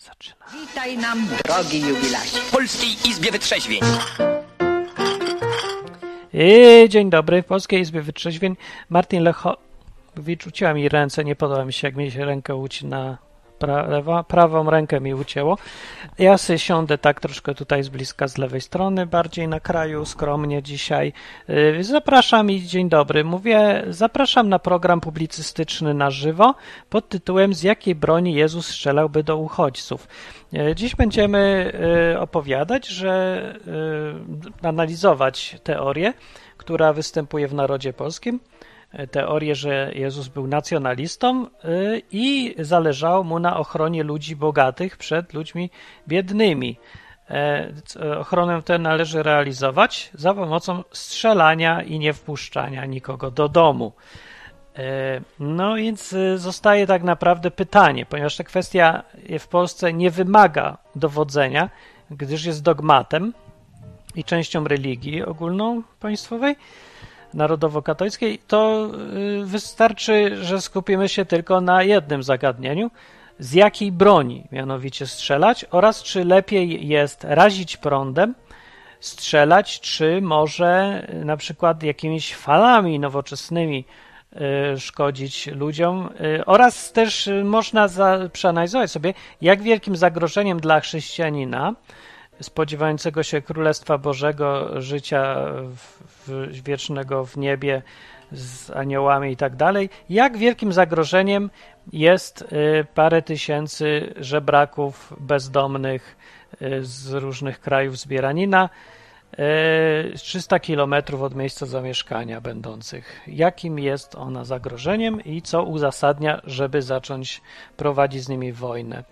Zaczyna. Witaj nam, drogi jubilacie. W Polskiej Izbie Wytrzeźwień. I dzień dobry, w Polskiej Izbie Wytrzeźwień. Martin Lechowicz, ucięła mi ręce, nie podoba mi się, jak mi się rękę ucina prawą rękę mi ucięło. Ja sobie siądę tak troszkę tutaj z bliska, z lewej strony, bardziej na kraju, skromnie dzisiaj. Yy, Zapraszam i dzień dobry. Mówię, zapraszam na program publicystyczny na żywo pod tytułem Z jakiej broni Jezus strzelałby do uchodźców. Yy, Dziś będziemy yy, opowiadać, że analizować teorię, która występuje w narodzie polskim teorię, że Jezus był nacjonalistą y, i zależało mu na ochronie ludzi bogatych przed ludźmi biednymi. E, Ochronę tę należy realizować za pomocą strzelania i nie wpuszczania nikogo do domu. E, No więc zostaje tak naprawdę pytanie, ponieważ ta kwestia w Polsce nie wymaga dowodzenia, gdyż jest dogmatem i częścią religii ogólnopaństwowej, narodowo-katolickiej, to y, wystarczy, że skupimy się tylko na jednym zagadnieniu. Z jakiej broni mianowicie strzelać oraz czy lepiej jest razić prądem, strzelać, czy może y, na przykład jakimiś falami nowoczesnymi y, szkodzić ludziom oraz też można za, przeanalizować sobie, jak wielkim zagrożeniem dla chrześcijanina spodziewającego się Królestwa Bożego, życia w, w, wiecznego w niebie z aniołami i tak dalej, jak wielkim zagrożeniem jest y, parę tysięcy żebraków bezdomnych y, z różnych krajów zbieranina, y, 300 kilometrów od miejsca zamieszkania będących. Jakim jest ona zagrożeniem i co uzasadnia, żeby zacząć prowadzić z nimi wojnę.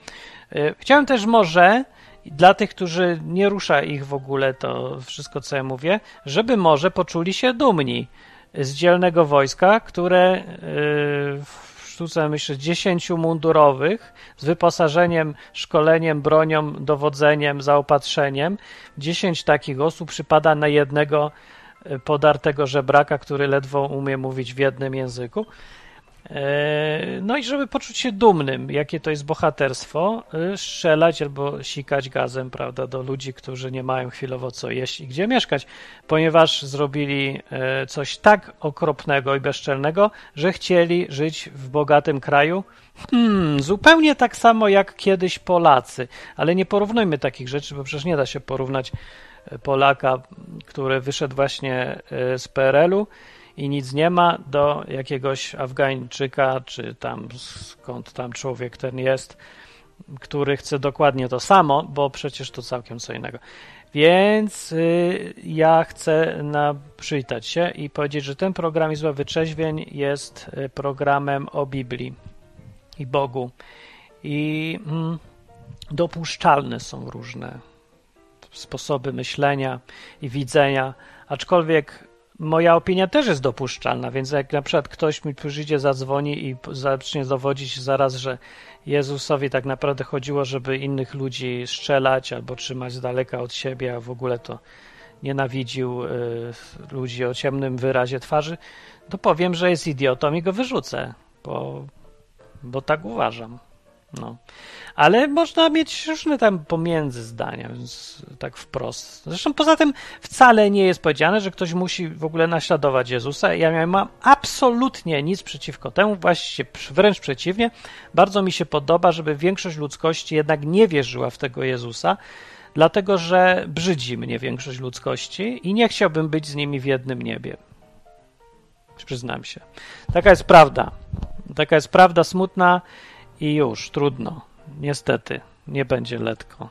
Y, Chciałem też może dla tych, którzy nie rusza ich w ogóle to wszystko, co ja mówię, żeby może poczuli się dumni z dzielnego wojska, które yy, w sztuce, myślę, 10 mundurowych z wyposażeniem, szkoleniem, bronią, dowodzeniem, zaopatrzeniem. 10 takich osób przypada na jednego y, podartego żebraka, który ledwo umie mówić w jednym języku. E, No i żeby poczuć się dumnym, jakie to jest bohaterstwo, y, strzelać albo sikać gazem, prawda, do ludzi, którzy nie mają chwilowo co jeść i gdzie mieszkać, ponieważ zrobili e, coś tak okropnego i bezczelnego, że chcieli żyć w bogatym kraju. Hmm, zupełnie tak samo jak kiedyś Polacy, ale nie porównujmy takich rzeczy, bo przecież nie da się porównać e, Polaka, który wyszedł właśnie e, z PRL-u i nic nie ma, do jakiegoś Afgańczyka, czy tam skąd tam człowiek ten jest, który chce dokładnie to samo, bo przecież to całkiem co innego. Więc y, ja chcę na, przywitać się i powiedzieć, że ten program Izba Wytrzeźwień jest y, programem o Biblii i Bogu. I mm, dopuszczalne są różne sposoby myślenia i widzenia, aczkolwiek moja opinia też jest dopuszczalna, więc jak na przykład ktoś mi przyjdzie, zadzwoni i zacznie dowodzić zaraz, że Jezusowi tak naprawdę chodziło, żeby innych ludzi strzelać albo trzymać z daleka od siebie, a w ogóle to nienawidził y, ludzi o ciemnym wyrazie twarzy, to powiem, że jest idiotą i go wyrzucę, bo, bo tak uważam. No. Ale można mieć różne tam pomiędzy zdania, więc tak wprost. Zresztą poza tym wcale nie jest powiedziane, że ktoś musi w ogóle naśladować Jezusa. Ja miałem mam absolutnie nic przeciwko temu, właściwie wręcz przeciwnie. Bardzo mi się podoba, żeby większość ludzkości jednak nie wierzyła w tego Jezusa, dlatego że brzydzi mnie większość ludzkości i nie chciałbym być z nimi w jednym niebie. Przyznam się. Taka jest prawda. Taka jest prawda smutna i już, trudno. Niestety, nie będzie letko.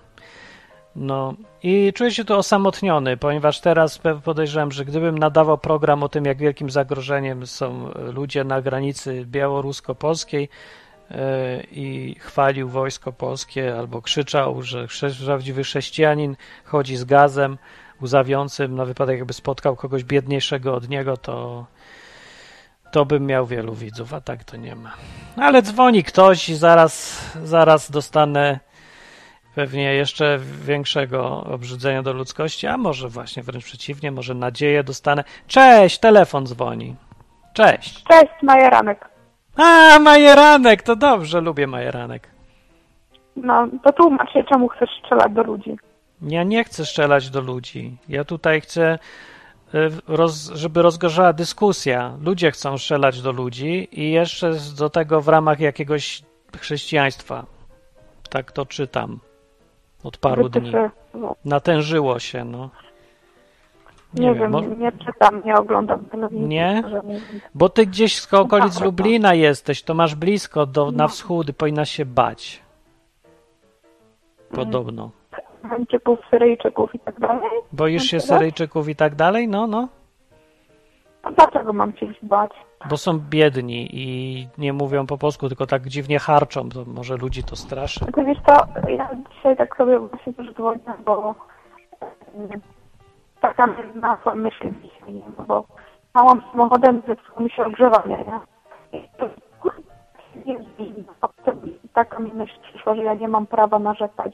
No i czuję się tu osamotniony, ponieważ teraz podejrzewam, że gdybym nadawał program o tym, jak wielkim zagrożeniem są ludzie na granicy białorusko-polskiej e, i chwalił wojsko polskie albo krzyczał, że prawdziwy chrześcijanin chodzi z gazem łzawiącym na wypadek, jakby spotkał kogoś biedniejszego od niego, to to bym miał wielu widzów, a tak to nie ma. Ale dzwoni ktoś i zaraz, zaraz dostanę pewnie jeszcze większego obrzydzenia do ludzkości, a może właśnie wręcz przeciwnie, może nadzieję dostanę. Cześć, telefon dzwoni. Cześć. Cześć, Majeranek. A, Majeranek, to dobrze, lubię Majeranek. No, to tłumacz się, czemu chcesz strzelać do ludzi. Ja nie chcę strzelać do ludzi. Ja tutaj chcę, roz, żeby rozgorzała dyskusja. Ludzie chcą strzelać do ludzi i jeszcze do tego w ramach jakiegoś chrześcijaństwa. Tak to czytam od paru dni. Wytyczy, no, Natężyło się, no. nie, wiem, mo- nie czytam, nie oglądam telewizji. Nie? Bo ty gdzieś z okolic Tak, Lublina jesteś, to masz blisko do, na No. wschód i powinna się bać. Podobno. Chęcików, Syryjczyków i tak dalej. Boisz się? Syryjczyków i tak dalej? No, no. A dlaczego mam się ich bać? Bo są biedni i nie mówią po polsku, tylko tak dziwnie harczą, to może ludzi to straszy. Ty wiesz co, ja dzisiaj tak sobie właśnie też dzwonię, bo mm, taka nazwa myśli dzisiaj, nie? Bo małam samochodem, zepsuło mi się ogrzewanie, nie? I to jest dziwne. A potem Taka mi myśl przyszła, że ja nie mam prawa narzekać.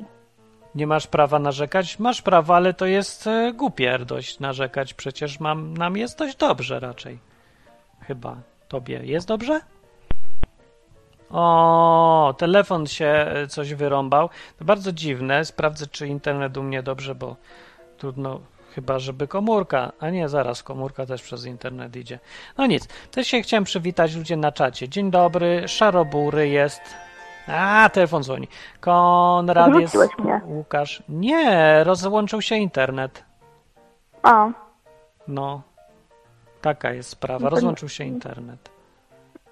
Nie masz prawa narzekać? Masz prawo, ale to jest e, głupie dość narzekać. Przecież mam, nam jest dość dobrze raczej. Chyba. Tobie jest dobrze? O, telefon się e, coś wyrąbał. To bardzo dziwne. Sprawdzę, czy internet u mnie dobrze, bo trudno chyba, żeby komórka. A nie, zaraz, komórka też przez internet idzie. No nic. Też się chciałem przywitać ludzie na czacie. Dzień dobry, szarobury jest. A, telefon dzwoni. Konrad jest. Mnie. Łukasz. Nie, rozłączył się internet. A, No. Taka jest sprawa. No Rozłączył się internet.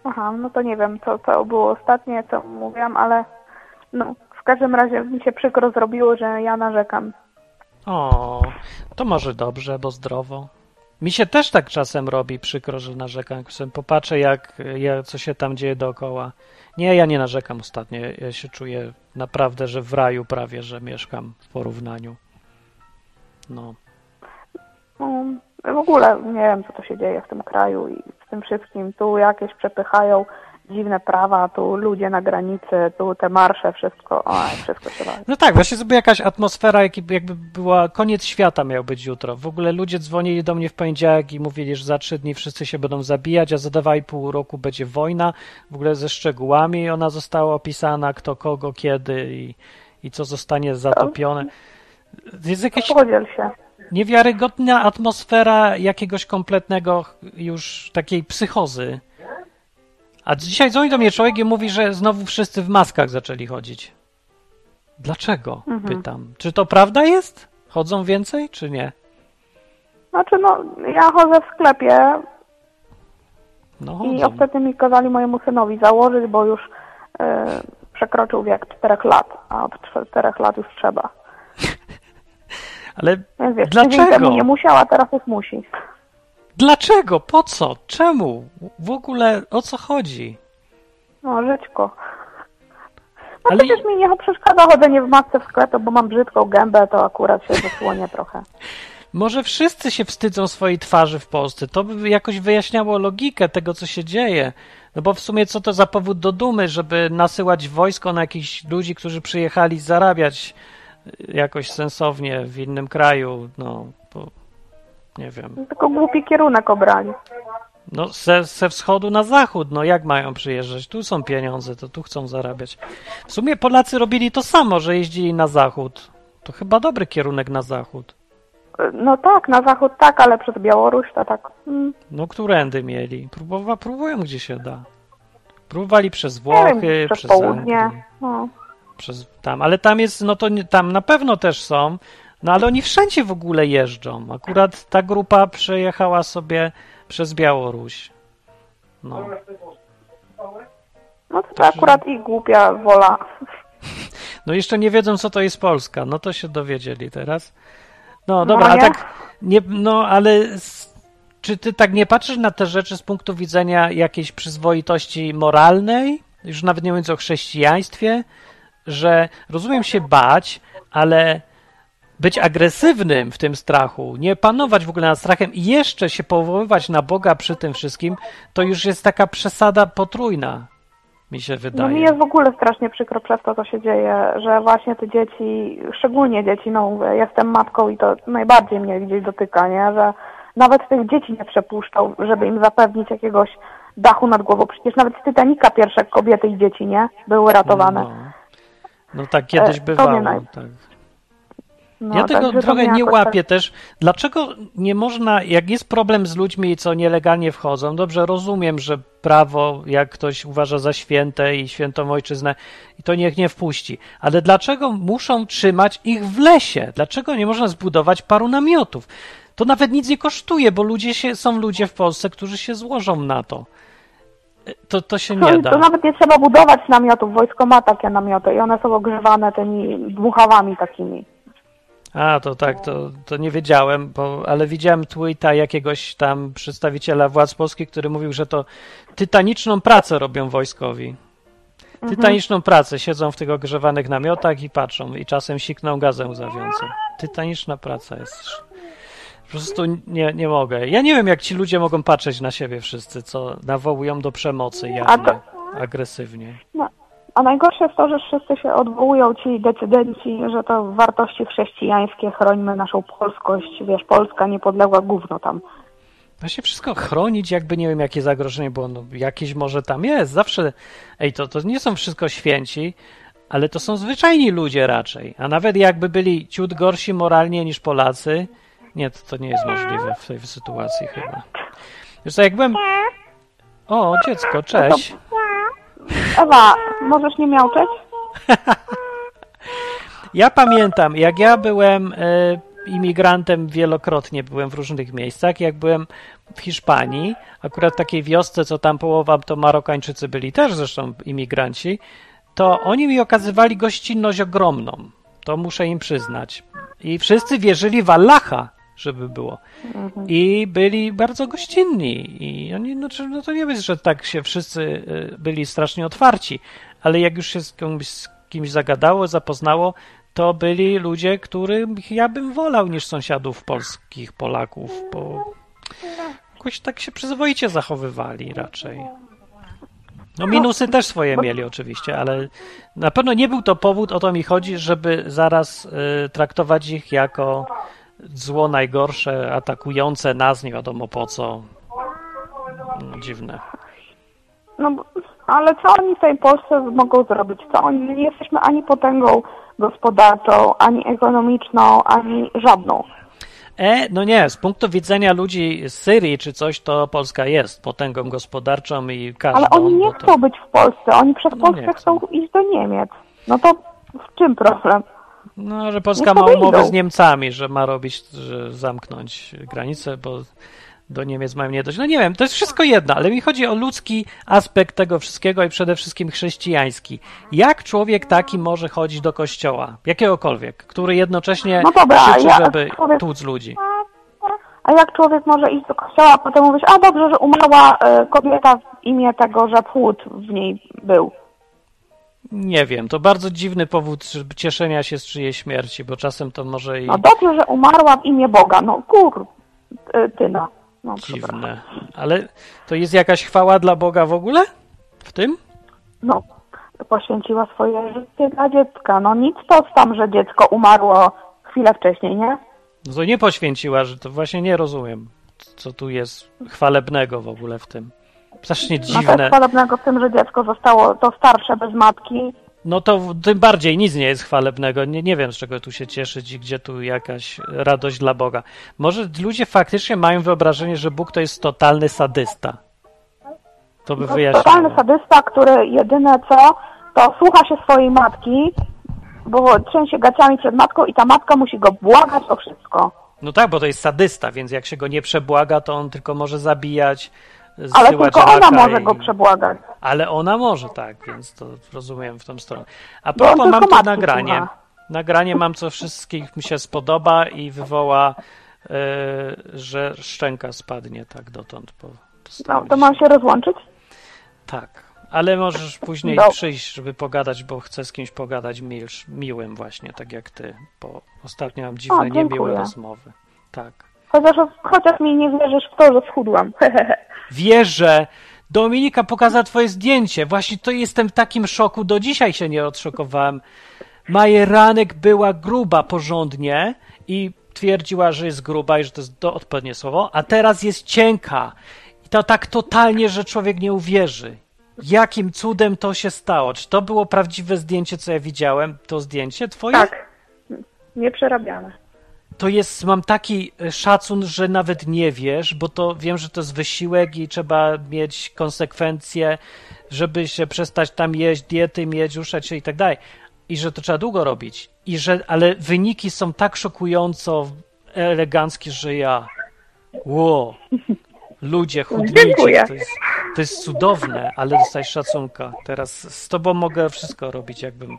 aha, no to nie wiem, co, co było ostatnie, co mówiłam, ale no, w każdym razie mi się przykro zrobiło, że ja narzekam. O, to może dobrze, bo zdrowo. Mi się też tak czasem robi przykro, że narzekam. Popatrzę, jak, jak, co się tam dzieje dookoła. Nie, ja nie narzekam ostatnio. Ja się czuję naprawdę, że w raju prawie, że mieszkam w porównaniu. No. No, w ogóle nie wiem, co to się dzieje w tym kraju i z tym wszystkim. Tu jakieś przepychają dziwne prawa, tu ludzie na granicy, tu te marsze, wszystko, o, wszystko się. No tak, właśnie sobie jakaś atmosfera, jakby jakby była koniec świata miał być jutro. W ogóle ludzie dzwonili do mnie w poniedziałek i mówili, że za trzy dni wszyscy się będą zabijać, a za dwa i pół roku będzie wojna, w ogóle ze szczegółami ona została opisana, kto kogo, kiedy i, i co zostanie zatopione. Jest jakaś Podziel się. niewiarygodna atmosfera jakiegoś kompletnego już takiej psychozy. A dzisiaj dzwoni do mnie człowiek i mówi, że znowu wszyscy w maskach zaczęli chodzić. Dlaczego? Mhm. Pytam. Czy to prawda jest? Chodzą więcej, czy nie? Znaczy, no, ja chodzę w sklepie No i ostatnio mi kazali mojemu synowi założyć, bo już e, przekroczył wiek czterech lat, a od czterech lat już trzeba. Ale Więc wiesz, Dlaczego? nie musiała, teraz już musi. Dlaczego? Po co? Czemu? W ogóle o co chodzi? No, żyćko. No Ale- przecież mi nie przeszkadza chodzenie w masce w sklepie, bo mam brzydką gębę, to akurat się zasłonię trochę. Może wszyscy się wstydzą swojej twarzy w Polsce. To by jakoś wyjaśniało logikę tego, co się dzieje. No bo w sumie co to za powód do dumy, żeby nasyłać wojsko na jakichś ludzi, którzy przyjechali zarabiać y, jakoś sensownie w innym kraju, no nie wiem. Tylko głupi kierunek obrali. No ze, ze wschodu na zachód, no jak mają przyjeżdżać? Tu są pieniądze, to tu chcą zarabiać. W sumie Polacy robili to samo, że jeździli na zachód. To chyba dobry kierunek na zachód. No tak, na zachód tak, ale przez Białoruś to tak. Mm, No, którędy mieli? Próbowa, próbują gdzie się da. Próbowali przez nie Włochy, wiem, przez przez południe. No. przez tam, ale tam jest, no to nie, tam na pewno też są, no ale oni wszędzie w ogóle jeżdżą. Akurat ta grupa przejechała sobie przez Białoruś. No. no to, to akurat ich głupia wola. No jeszcze nie wiedzą, co to jest Polska. No to się dowiedzieli teraz. No No dobra, a nie? tak, nie, no ale s- czy ty tak nie patrzysz na te rzeczy z punktu widzenia jakiejś przyzwoitości moralnej? Już nawet nie mówiąc o chrześcijaństwie, że rozumiem się bać, ale być agresywnym w tym strachu, nie panować w ogóle nad strachem i jeszcze się powoływać na Boga przy tym wszystkim, to już jest taka przesada potrójna, mi się No wydaje. mi jest w ogóle strasznie przykro przez to, co się dzieje, że właśnie te dzieci, szczególnie dzieci, no mówię, jestem matką i to najbardziej mnie gdzieś dotyka, nie, że nawet tych dzieci nie przepuszczał, żeby im zapewnić jakiegoś dachu nad głową. Przecież nawet z Titanica pierwsze kobiety i dzieci, nie, były ratowane. No. No tak kiedyś E, bywało. Tak. No, Ja tego trochę nie łapię też. Dlaczego nie można, jak jest problem z ludźmi, co nielegalnie wchodzą, dobrze, rozumiem, że prawo, jak ktoś uważa za święte i świętą ojczyznę, i to niech nie wpuści. Ale dlaczego muszą trzymać ich w lesie? Dlaczego nie można zbudować paru namiotów? To nawet nic nie kosztuje, bo ludzie się, są ludzie w Polsce, którzy się złożą na to. To, to się Tak, nie to, da. to nawet nie trzeba budować namiotów. Wojsko ma takie namioty i one są ogrzewane tymi dmuchawami takimi. A, to tak, to, to nie wiedziałem, bo, ale widziałem tweeta jakiegoś tam przedstawiciela władz polskich, który mówił, że to tytaniczną pracę robią wojskowi. Tytaniczną pracę. Siedzą w tych ogrzewanych namiotach i patrzą i czasem sikną gazem łzawiącym. Tytaniczna praca jest. Po prostu nie, nie mogę. Ja nie wiem, jak ci ludzie mogą patrzeć na siebie wszyscy, co nawołują do przemocy jawnie, agresywnie. No. A najgorsze jest to, że wszyscy się odwołują ci decydenci, że to wartości chrześcijańskie, chrońmy naszą polskość, wiesz, Polska niepodległa gówno tam. Da się wszystko chronić, jakby nie wiem, jakie zagrożenie było. No, jakieś może tam jest. Zawsze. Ej, to, to nie są wszystko święci, ale to są zwyczajni ludzie raczej. A nawet jakby byli ciut gorsi moralnie niż Polacy. Nie, to, to nie jest możliwe w tej sytuacji chyba. Wiesz co, jak byłem. O, dziecko, cześć. Ewa, możesz nie miauczeć? Ja pamiętam, jak ja byłem e, imigrantem, wielokrotnie byłem w różnych miejscach. Jak byłem w Hiszpanii, akurat w takiej wiosce, co tam połowa to Marokańczycy byli też zresztą imigranci, to oni mi okazywali gościnność ogromną. To muszę im przyznać. I wszyscy wierzyli w Allaha, żeby było. I byli bardzo gościnni. I oni, no, no to nie jest, że tak się wszyscy y, byli strasznie otwarci, ale jak już się z kimś, z kimś zagadało, zapoznało, to byli ludzie, których ja bym wolał niż sąsiadów polskich, Polaków, bo jakoś tak się przyzwoicie zachowywali raczej. No minusy też swoje mieli oczywiście, ale na pewno nie był to powód, o to mi chodzi, żeby zaraz y, traktować ich jako zło najgorsze, atakujące nas, nie wiadomo po co. No, dziwne. No, ale co oni w tej Polsce mogą zrobić? Co oni? My nie jesteśmy ani potęgą gospodarczą, ani ekonomiczną, ani żadną. E, no nie, z punktu widzenia ludzi z Syrii czy coś, to Polska jest potęgą gospodarczą i każdą. Ale oni nie to... chcą być w Polsce, oni przez No Polskę chcą. chcą iść do Niemiec. No to w czym problem? No, że Polska Niech ma umowę z Niemcami, że ma robić, że zamknąć granicę, bo do Niemiec mają nie dojść. No nie wiem, to jest wszystko jedno, ale mi chodzi o ludzki aspekt tego wszystkiego i przede wszystkim chrześcijański. Jak człowiek taki może chodzić do kościoła, jakiegokolwiek, który jednocześnie No dobra, krzyczy, ja- żeby człowiek- tłuc ludzi? A jak człowiek może iść do kościoła, a potem mówić, a dobrze, że umarła e, kobieta w imię tego, że płód w niej był. Nie wiem, to bardzo dziwny powód żeby cieszenia się z czyjejś śmierci, bo czasem to może i No dobrze, że umarła w imię Boga. No kur... e, Tyna. No, dziwne. Ale to jest jakaś chwała dla Boga w ogóle? W tym? No, poświęciła swoje życie dla dziecka. No nic to tam, że dziecko umarło chwilę wcześniej, nie? No to nie poświęciła, że to właśnie nie rozumiem, co tu jest chwalebnego w ogóle w tym. Strasznie No to jest dziwne. chwalebnego w tym, że dziecko zostało to starsze bez matki. No to tym bardziej nic nie jest chwalebnego. Nie, nie wiem, z czego tu się cieszyć i gdzie tu jakaś radość dla Boga. Może ludzie faktycznie mają wyobrażenie, że Bóg to jest totalny sadysta. To by jest wyjaśniło. totalny sadysta, który jedyne co, to słucha się swojej matki, bo trzęsie gaciami przed matką i ta matka musi go błagać o wszystko. No tak, bo to jest sadysta, więc jak się go nie przebłaga, to on tylko może zabijać, Ale tylko ona może i... go przebłagać. Ale ona może, tak, więc to rozumiem w tą stronę. A on propos, mam tu nagranie. słucha. Nagranie mam, co wszystkich mi się spodoba i wywoła, e, że szczęka spadnie tak dotąd. Bo No, to mam się rozłączyć? Tak, ale możesz później przyjść, żeby pogadać, bo chcę z kimś pogadać milsz, miłym właśnie, tak jak ty, bo ostatnio mam dziwne, O, niemiłe rozmowy. Tak. Chociaż, chociaż mi nie wierzysz w to, że schudłam. Wierzę. Dominika pokazała twoje zdjęcie. Właśnie to jestem w takim szoku. Do dzisiaj się nie odszokowałem. Majeranek była gruba porządnie i twierdziła, że jest gruba i że to jest to odpowiednie słowo, a teraz jest cienka. I to tak totalnie, że człowiek nie uwierzy. Jakim cudem to się stało? Czy to było prawdziwe zdjęcie, co ja widziałem? To zdjęcie twoje? Tak. Nieprzerabiane. To jest, mam taki e, szacun, że nawet nie wiesz, bo to wiem, że to jest wysiłek i trzeba mieć konsekwencje, żeby się przestać tam jeść, diety mieć, ruszać się i tak dalej. I że to trzeba długo robić. I że, ale wyniki są tak szokująco eleganckie, że ja. Ło. Ludzie chudniczy. Dziękuję. To jest, to jest cudowne, ale dostajesz szacunka. Teraz z tobą mogę wszystko robić, jakbym.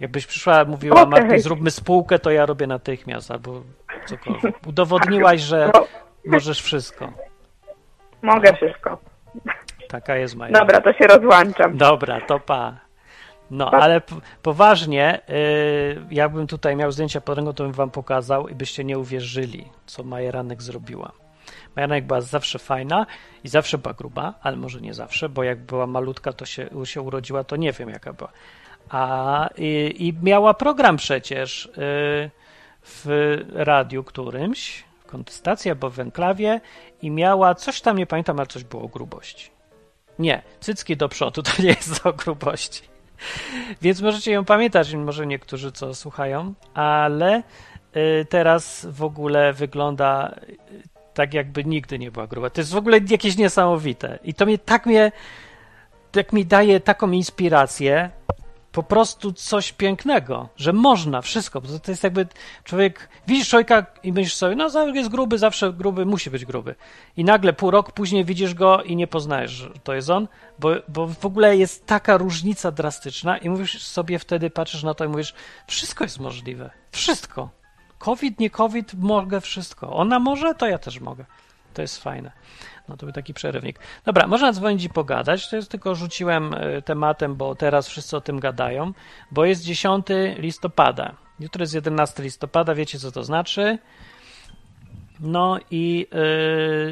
Jakbyś przyszła, mówiła. Martin, zróbmy spółkę, to ja robię natychmiast, albo cokolwiek. Udowodniłaś, że No, możesz wszystko. mogę wszystko. Taka jest moja. Dobra, to się rozłączam. Dobra, to pa. No, Pa. ale poważnie, yy, jakbym tutaj miał zdjęcia pod ręką, to bym wam pokazał i byście nie uwierzyli, co Majeranek zrobiła. Majeranek była zawsze fajna i zawsze była gruba, ale może nie zawsze, bo jak była malutka, to się, się urodziła, to nie wiem jaka była. A, i, I miała program przecież yy, w radiu którymś, w kontestacji albo w enklawie i miała, coś tam nie pamiętam, ale coś było o grubości. Nie, cycki do przodu to nie jest o grubości. Więc możecie ją pamiętać, może niektórzy co słuchają, ale y, teraz w ogóle wygląda y, tak, jakby nigdy nie była gruba. To jest w ogóle jakieś niesamowite. I to mnie tak mnie, tak mi daje taką inspirację, po prostu coś pięknego, że można wszystko. Bo to jest jakby człowiek, widzisz człowieka i myślisz sobie, no zawsze jest gruby, zawsze gruby, musi być gruby. I nagle pół roku później widzisz go i nie poznajesz, że to jest on, bo, bo w ogóle jest taka różnica drastyczna i mówisz sobie wtedy, patrzysz na to i mówisz, wszystko jest możliwe. Wszystko. COVID, nie COVID, mogę wszystko. Ona może, to ja też mogę. To jest fajne. No to był taki przerywnik. Dobra, można dzwonić i pogadać. To jest tylko rzuciłem y, tematem, bo teraz wszyscy o tym gadają, bo jest 10 listopada. Jutro jest 11 listopada, wiecie co to znaczy? No i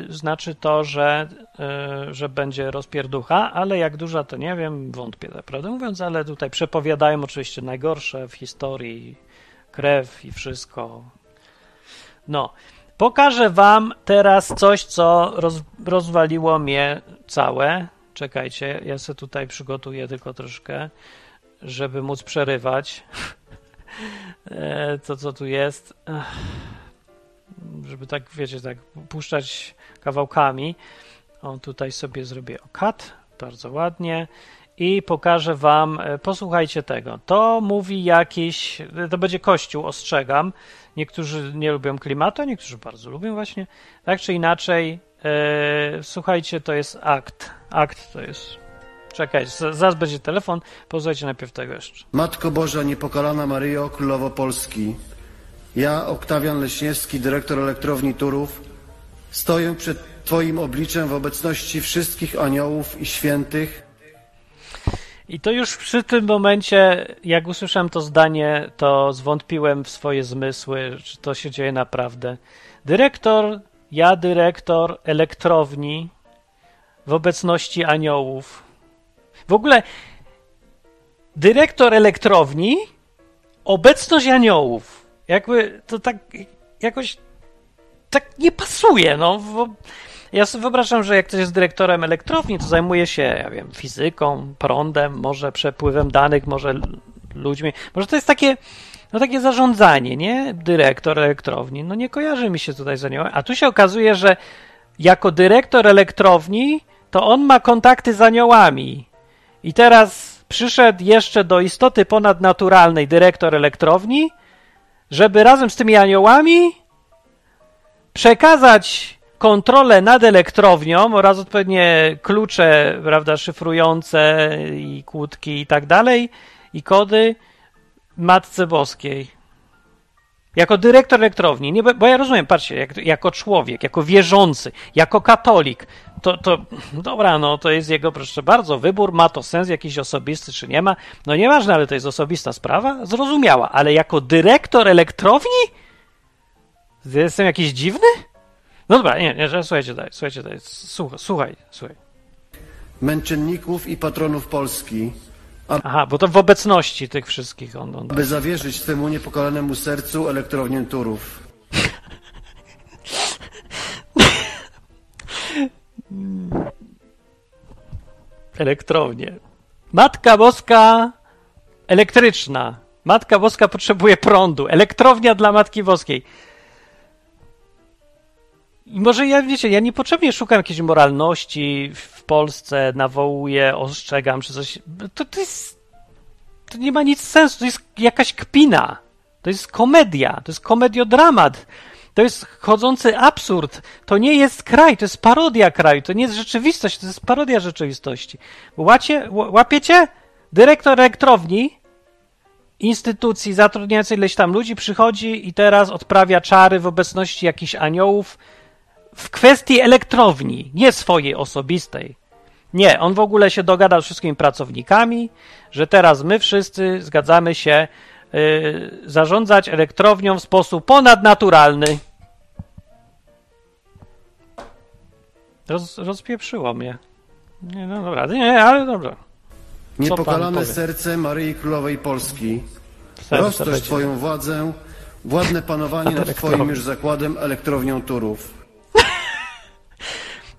y, znaczy to, że, y, że będzie rozpierducha, ale jak duża to nie wiem, wątpię, prawdę mówiąc, ale tutaj przepowiadają oczywiście najgorsze w historii, krew i wszystko. No, pokażę wam teraz coś, co roz, rozwaliło mnie całe. Czekajcie, ja sobie tutaj przygotuję tylko troszkę, żeby móc przerywać. E, to, co tu jest. Żeby tak, wiecie, tak puszczać kawałkami. O, tutaj sobie zrobię cut, bardzo ładnie. I pokażę wam, e, posłuchajcie tego. To mówi jakiś, to będzie kościół, ostrzegam. Niektórzy nie lubią klimatu, niektórzy bardzo lubią właśnie. Tak czy inaczej, e, słuchajcie, to jest akt. Akt to jest. Czekajcie, zaraz będzie telefon, posłuchajcie najpierw tego jeszcze. Matko Boża Niepokalana Maryjo, Królowo Polski, ja, Oktawian Leśniewski, dyrektor elektrowni Turów, stoję przed Twoim obliczem w obecności wszystkich aniołów i świętych, I to już przy tym momencie, jak usłyszałem to zdanie, to zwątpiłem w swoje zmysły, czy to się dzieje naprawdę. Dyrektor, ja dyrektor elektrowni w obecności aniołów. W ogóle dyrektor elektrowni, obecność aniołów. Jakby to tak jakoś tak nie pasuje, no. Wo- ja sobie wyobrażam, że jak ktoś jest dyrektorem elektrowni, to zajmuje się, ja wiem, fizyką, prądem, może przepływem danych, może ludźmi. Może to jest takie, no takie zarządzanie, nie? Dyrektor elektrowni. No nie kojarzy mi się tutaj z aniołem. A tu się okazuje, że jako dyrektor elektrowni, to on ma kontakty z aniołami. I teraz przyszedł jeszcze do istoty ponadnaturalnej dyrektor elektrowni, żeby razem z tymi aniołami przekazać kontrolę nad elektrownią oraz odpowiednie klucze, prawda, szyfrujące i kłódki i tak dalej, i kody Matce Boskiej. Jako dyrektor elektrowni, nie, bo ja rozumiem, patrzcie, jak, jako człowiek, jako wierzący, jako katolik, to, to dobra, no to jest jego, proszę bardzo, wybór, ma to sens jakiś osobisty, czy nie ma, no nieważne, ale to jest osobista sprawa, zrozumiała, ale jako dyrektor elektrowni? Jestem jakiś dziwny? No dobra, nie, nie, że- słuchajcie dalej, słuchajcie dalej, słuchaj, słuchaj, słuchaj. męczenników i patronów Polski, Aha, bo to w obecności tych wszystkich on, on aby zawierzyć Twemu niepokalanemu sercu elektrownię Turów. elektrownię. Matka Boska elektryczna. Matka Boska potrzebuje prądu. Elektrownia dla Matki Boskiej. I może ja, wiecie, ja niepotrzebnie szukam jakiejś moralności w Polsce, nawołuję, ostrzegam, czy coś. To, to jest. To nie ma nic sensu, to jest jakaś kpina. To jest komedia, to jest komediodramat. To jest chodzący absurd. To nie jest kraj, to jest parodia kraju. To nie jest rzeczywistość, to jest parodia rzeczywistości. Łacie, łapiecie? Dyrektor elektrowni, instytucji zatrudniającej ileś tam ludzi przychodzi i teraz odprawia czary w obecności jakichś aniołów w kwestii elektrowni, nie swojej osobistej. Nie, on w ogóle się dogadał z wszystkimi pracownikami, że teraz my wszyscy zgadzamy się yy, zarządzać elektrownią w sposób ponadnaturalny. Roz, rozpieprzyło mnie. Nie, no dobra, nie, ale dobra. Niepokalane serce Maryi Królowej Polski, roztoż Twoją władzę, władne panowanie nad Twoim już zakładem elektrownią Turów.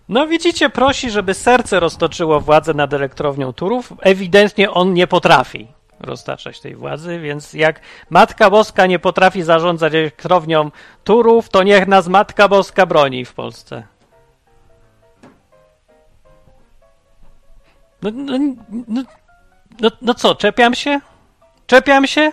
No widzicie, prosi, żeby serce roztoczyło władzę nad elektrownią Turów. Ewidentnie on nie potrafi roztaczać tej władzy, więc jak Matka Boska nie potrafi zarządzać elektrownią Turów, to niech nas Matka Boska broni w Polsce. No, no, no, no, no co, czepiam się? Czepiam się?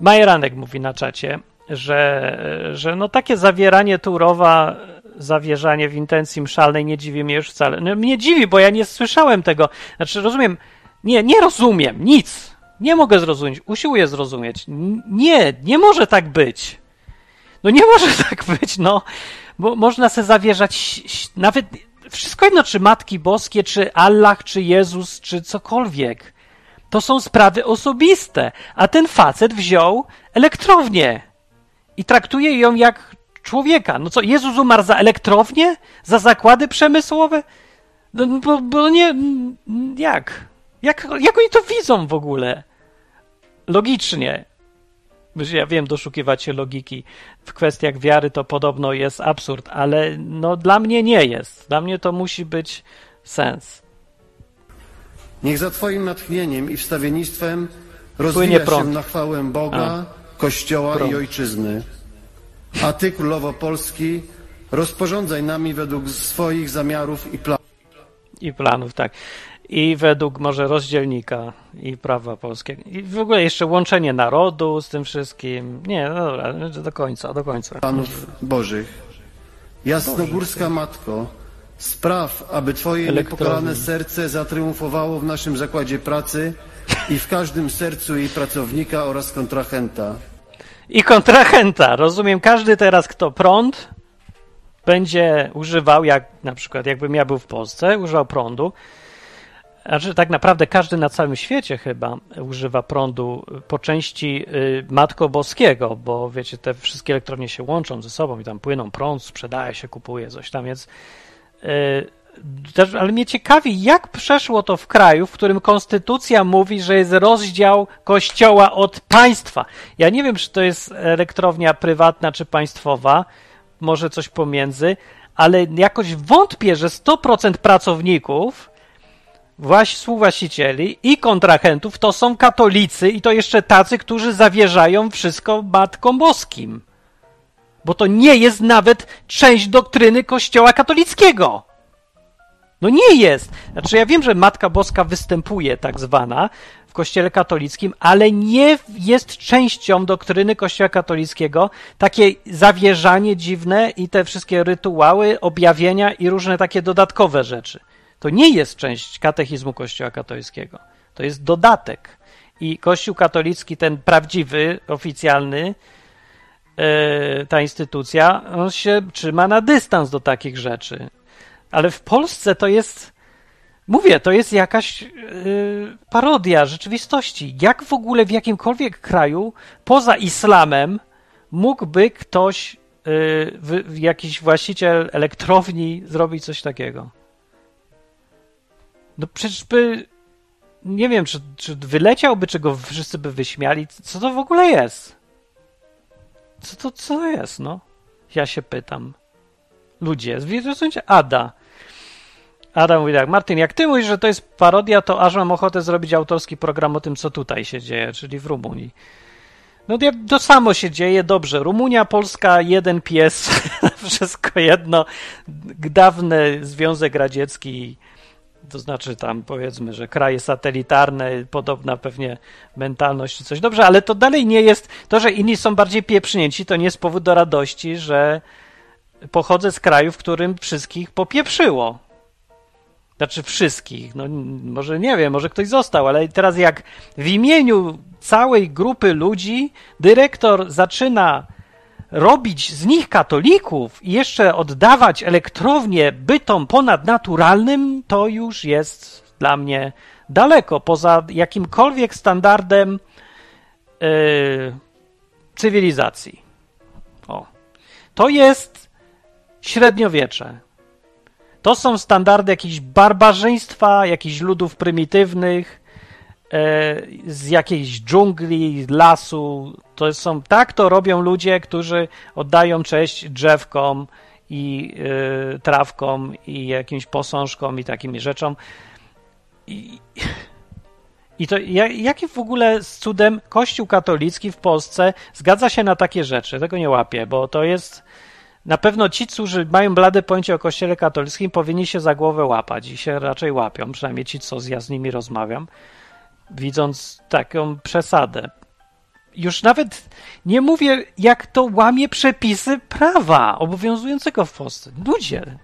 Majeranek mówi na czacie, że, że no takie zawieranie Turowa, zawierzanie w intencji mszalnej nie dziwi mnie już wcale. No, mnie dziwi, bo ja nie słyszałem tego. Znaczy, rozumiem, nie, nie rozumiem, nic. Nie mogę zrozumieć, usiłuję zrozumieć. Nie, nie może tak być. No nie może tak być, no. Bo można sobie zawierzać, nawet wszystko jedno, czy Matki Boskie, czy Allah, czy Jezus, czy cokolwiek. To są sprawy osobiste, a ten facet wziął elektrownię i traktuje ją jak człowieka. No co, Jezus umarł za elektrownię? Za zakłady przemysłowe? No, bo, bo nie, jak? jak? Jak oni to widzą w ogóle? Logicznie. Ja wiem, doszukiwać się logiki w kwestiach wiary to podobno jest absurd, ale no dla mnie nie jest. Dla mnie to musi być sens. Niech za Twoim natchnieniem i wstawiennictwem rozwija się na chwałę Boga, A. Kościoła prąd. i Ojczyzny. A Ty, Królowo Polski, rozporządzaj nami według swoich zamiarów i planów. I planów, tak i według może rozdzielnika i prawa polskiego. I w ogóle jeszcze łączenie narodu z tym wszystkim. Nie, no dobra, do końca, do końca. Panów Bożych. Jasnogórska Matko, spraw, aby Twoje niepokalane serce zatriumfowało w naszym zakładzie pracy i w każdym sercu jej pracownika oraz kontrahenta. I kontrahenta. Rozumiem, każdy teraz, kto prąd będzie używał, jak na przykład jakbym ja był w Polsce, używał prądu, znaczy, tak naprawdę każdy na całym świecie chyba używa prądu po części y, Matko Boskiego, bo wiecie, te wszystkie elektrownie się łączą ze sobą i tam płyną prąd, sprzedaje się, kupuje coś tam, więc ale mnie ciekawi, jak przeszło to w kraju, w którym konstytucja mówi, że jest rozdział kościoła od państwa. Ja nie wiem, czy to jest elektrownia prywatna czy państwowa, może coś pomiędzy, ale jakoś wątpię, że 100% pracowników właś, współwłaścicieli i kontrahentów to są katolicy i to jeszcze tacy, którzy zawierzają wszystko Matkom Boskim. Bo to nie jest nawet część doktryny Kościoła katolickiego. No nie jest. Znaczy ja wiem, że Matka Boska występuje tak zwana w Kościele katolickim, ale nie jest częścią doktryny Kościoła katolickiego takie zawierzanie dziwne i te wszystkie rytuały, objawienia i różne takie dodatkowe rzeczy. To nie jest część katechizmu Kościoła katolickiego. To jest dodatek. I Kościół katolicki, ten prawdziwy, oficjalny, e, ta instytucja, on się trzyma na dystans do takich rzeczy. Ale w Polsce to jest, mówię, to jest jakaś e, parodia rzeczywistości. Jak w ogóle w jakimkolwiek kraju poza islamem mógłby ktoś, e, jakiś właściciel elektrowni zrobić coś takiego? No przecież by. Nie wiem, czy, czy wyleciałby, czy go wszyscy by wyśmiali. Co to w ogóle jest? Co to, co to jest, no? Ja się pytam. Ludzie, zrozumcie, Ada. Adam mówi tak, Martin, jak ty mówisz, że to jest parodia, to aż mam ochotę zrobić autorski program o tym, co tutaj się dzieje, czyli w Rumunii. No to samo się dzieje, dobrze. Rumunia, Polska, jeden pies, wszystko jedno. Dawny Związek Radziecki, to znaczy tam powiedzmy, że kraje satelitarne, podobna pewnie mentalność czy coś. Dobrze, ale to dalej nie jest, to, że inni są bardziej pieprznięci, to nie jest powód do radości, że pochodzę z kraju, w którym wszystkich popieprzyło. Znaczy wszystkich, no może nie wiem, może ktoś został, ale teraz jak w imieniu całej grupy ludzi dyrektor zaczyna robić z nich katolików i jeszcze oddawać elektrownię bytom ponadnaturalnym, to już jest dla mnie daleko poza jakimkolwiek standardem yy, cywilizacji. O. To jest średniowiecze. To są standardy jakichś barbarzyństwa, jakichś ludów prymitywnych, e, z jakiejś dżungli, lasu. To są, tak to robią ludzie, którzy oddają cześć drzewkom i y, trawkom i jakimś posążkom i takimi rzeczom. I, i to jaki w ogóle z cudem Kościół katolicki w Polsce zgadza się na takie rzeczy? Tego nie łapię, bo to jest na pewno ci, którzy mają blade pojęcie o Kościele katolickim, powinni się za głowę łapać i się raczej łapią, przynajmniej ci, co ja z nimi rozmawiam, widząc taką przesadę. Już nawet nie mówię, jak to łamie przepisy prawa obowiązującego w Polsce. Ludzie.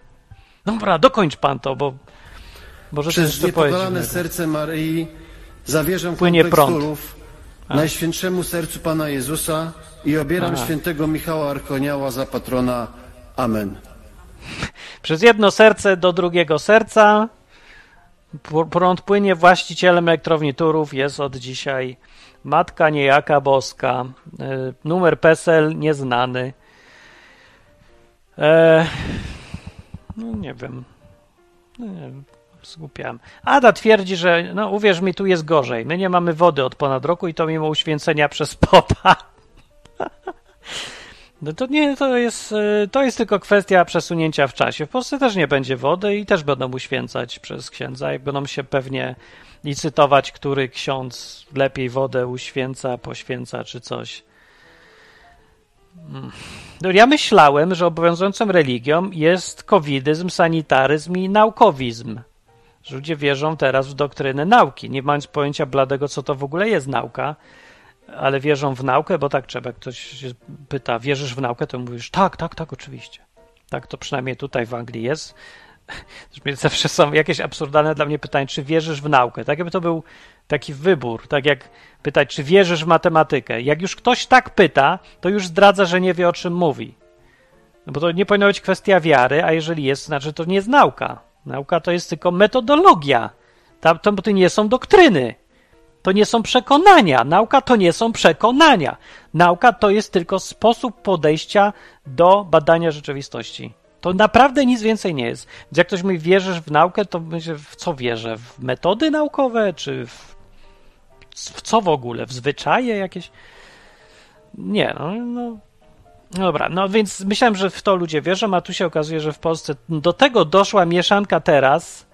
Dobra, dokończ pan to, bo może Przez niepokalane serce Maryi zawierzam Płynie prąd. Najświętszemu sercu Pana Jezusa i obieram Aha. świętego Michała Arkoniała za patrona. Amen. Przez jedno serce do drugiego serca prąd płynie. Właścicielem elektrowni Turów jest od dzisiaj Matka Niejaka Boska. E, numer PESEL nieznany. E, no nie wiem. No nie wiem. Zgłupiałem. Ada twierdzi, że no uwierz mi, tu jest gorzej. My nie mamy wody od ponad roku i to mimo uświęcenia przez popa. No to nie, to jest, e, to jest tylko kwestia przesunięcia w czasie. W Polsce też nie będzie wody i też będą uświęcać przez księdza i będą się pewnie licytować, który ksiądz lepiej wodę uświęca, poświęca czy coś. Hmm. No, ja myślałem, że obowiązującą religią jest covidyzm, sanitaryzm i naukowizm. Ludzie wierzą teraz w doktrynę nauki, nie mając pojęcia bladego, co to w ogóle jest nauka ale wierzą w naukę, bo tak trzeba. Ktoś się pyta, wierzysz w naukę? To mówisz, tak, tak, tak, oczywiście. Tak to przynajmniej tutaj w Anglii jest. Zawsze są jakieś absurdalne dla mnie pytania, czy wierzysz w naukę? Tak jakby to był taki wybór, tak jak pytać, czy wierzysz w matematykę. Jak już ktoś tak pyta, to już zdradza, że nie wie o czym mówi. No bo to nie powinno być kwestia wiary, a jeżeli jest, to znaczy to nie jest nauka. Nauka to jest tylko metodologia. Tam to nie są doktryny. To nie są przekonania. Nauka to nie są przekonania. Nauka to jest tylko sposób podejścia do badania rzeczywistości. To naprawdę nic więcej nie jest. Jak ktoś mówi, wierzysz w naukę, to myślę, w co wierzę? W metody naukowe, czy w, w co w ogóle? W zwyczaje jakieś? Nie, no, no, Dobra, no więc myślałem, że w to ludzie wierzą, a tu się okazuje, że w Polsce do tego doszła mieszanka teraz,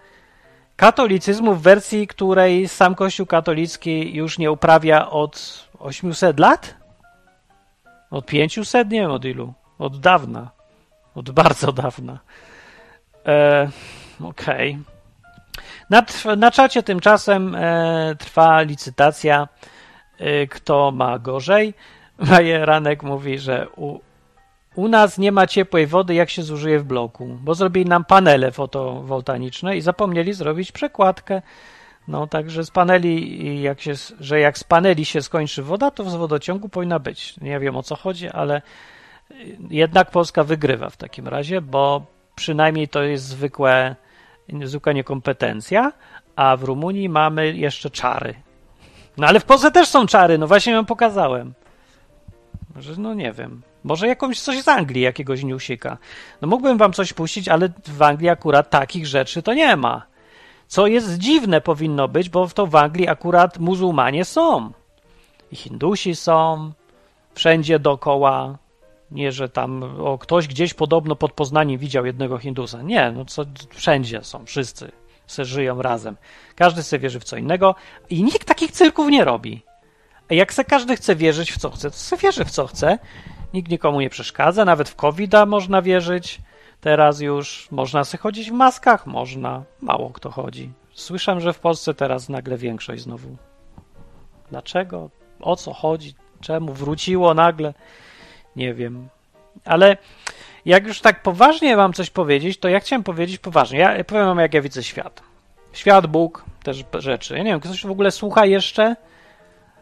katolicyzmu w wersji, której sam Kościół katolicki już nie uprawia od 800 lat? Od 500? Nie wiem od ilu. Od dawna. Od bardzo dawna. E, Okej. Okay. Na, na czacie tymczasem e, trwa licytacja, e, kto ma gorzej. Majeranek mówi, że u, u nas nie ma ciepłej wody, jak się zużyje w bloku, bo zrobili nam panele fotowoltaiczne i zapomnieli zrobić przekładkę. No, także z paneli, jak się, że jak z paneli się skończy woda, to z wodociągu powinna być. Nie wiem o co chodzi, ale jednak Polska wygrywa w takim razie, bo przynajmniej to jest zwykłe, zwykła niekompetencja, a w Rumunii mamy jeszcze czary. No ale w Polsce też są czary, no właśnie ją pokazałem. Może, no nie wiem. Może jakąś coś z Anglii, jakiegoś newsika. No mógłbym wam coś puścić, ale w Anglii akurat takich rzeczy to nie ma. Co jest dziwne powinno być, bo to w Anglii akurat muzułmanie są. I Hindusi są, wszędzie dookoła. Nie, że tam o, ktoś gdzieś podobno pod Poznaniem widział jednego Hindusa. Nie, no co, wszędzie są, wszyscy se żyją razem. Każdy sobie wierzy w co innego i nikt takich cyrków nie robi. A jak se każdy chce wierzyć w co chce, to se wierzy w co chce. Nikt nikomu nie przeszkadza, nawet w covid można wierzyć. Teraz już można se chodzić w maskach, można. Mało kto chodzi. Słyszałem, że w Polsce teraz nagle większość znowu. Dlaczego? O co chodzi? Czemu wróciło nagle? Nie wiem. Ale jak już tak poważnie mam coś powiedzieć, to ja chciałem powiedzieć poważnie. Ja powiem wam, jak ja widzę świat. Świat, Bóg, też rzeczy. Ja nie wiem, ktoś w ogóle słucha jeszcze?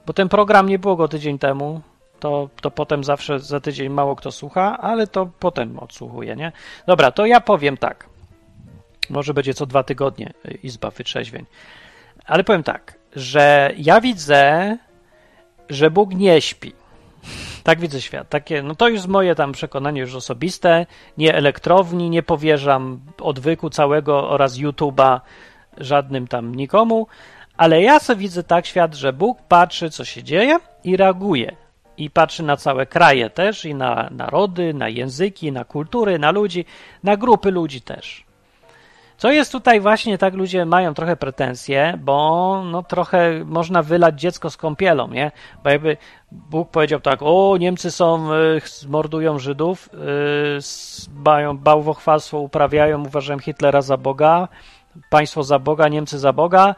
Bo ten program nie było go tydzień temu. To, to potem zawsze za tydzień mało kto słucha, ale to potem odsłuchuje, nie? Dobra, to ja powiem tak. Może będzie co dwa tygodnie y, Izba Wytrzeźwień. Ale powiem tak, że ja widzę, że Bóg nie śpi. Tak widzę świat. Takie, no to już moje tam przekonanie już osobiste. Nie elektrowni, nie powierzam odwyku całego oraz YouTube'a żadnym tam nikomu, ale ja sobie widzę tak świat, że Bóg patrzy, co się dzieje i reaguje. I patrzy na całe kraje też, i na narody, na języki, na kultury, na ludzi, na grupy ludzi też. Co jest tutaj właśnie tak, ludzie mają trochę pretensje, bo no trochę można wylać dziecko z kąpielą, nie? Bo jakby Bóg powiedział tak, o Niemcy są, y, mordują Żydów, y, mają bałwochwalstwo, uprawiają, uważają Hitlera za Boga, państwo za Boga, Niemcy za Boga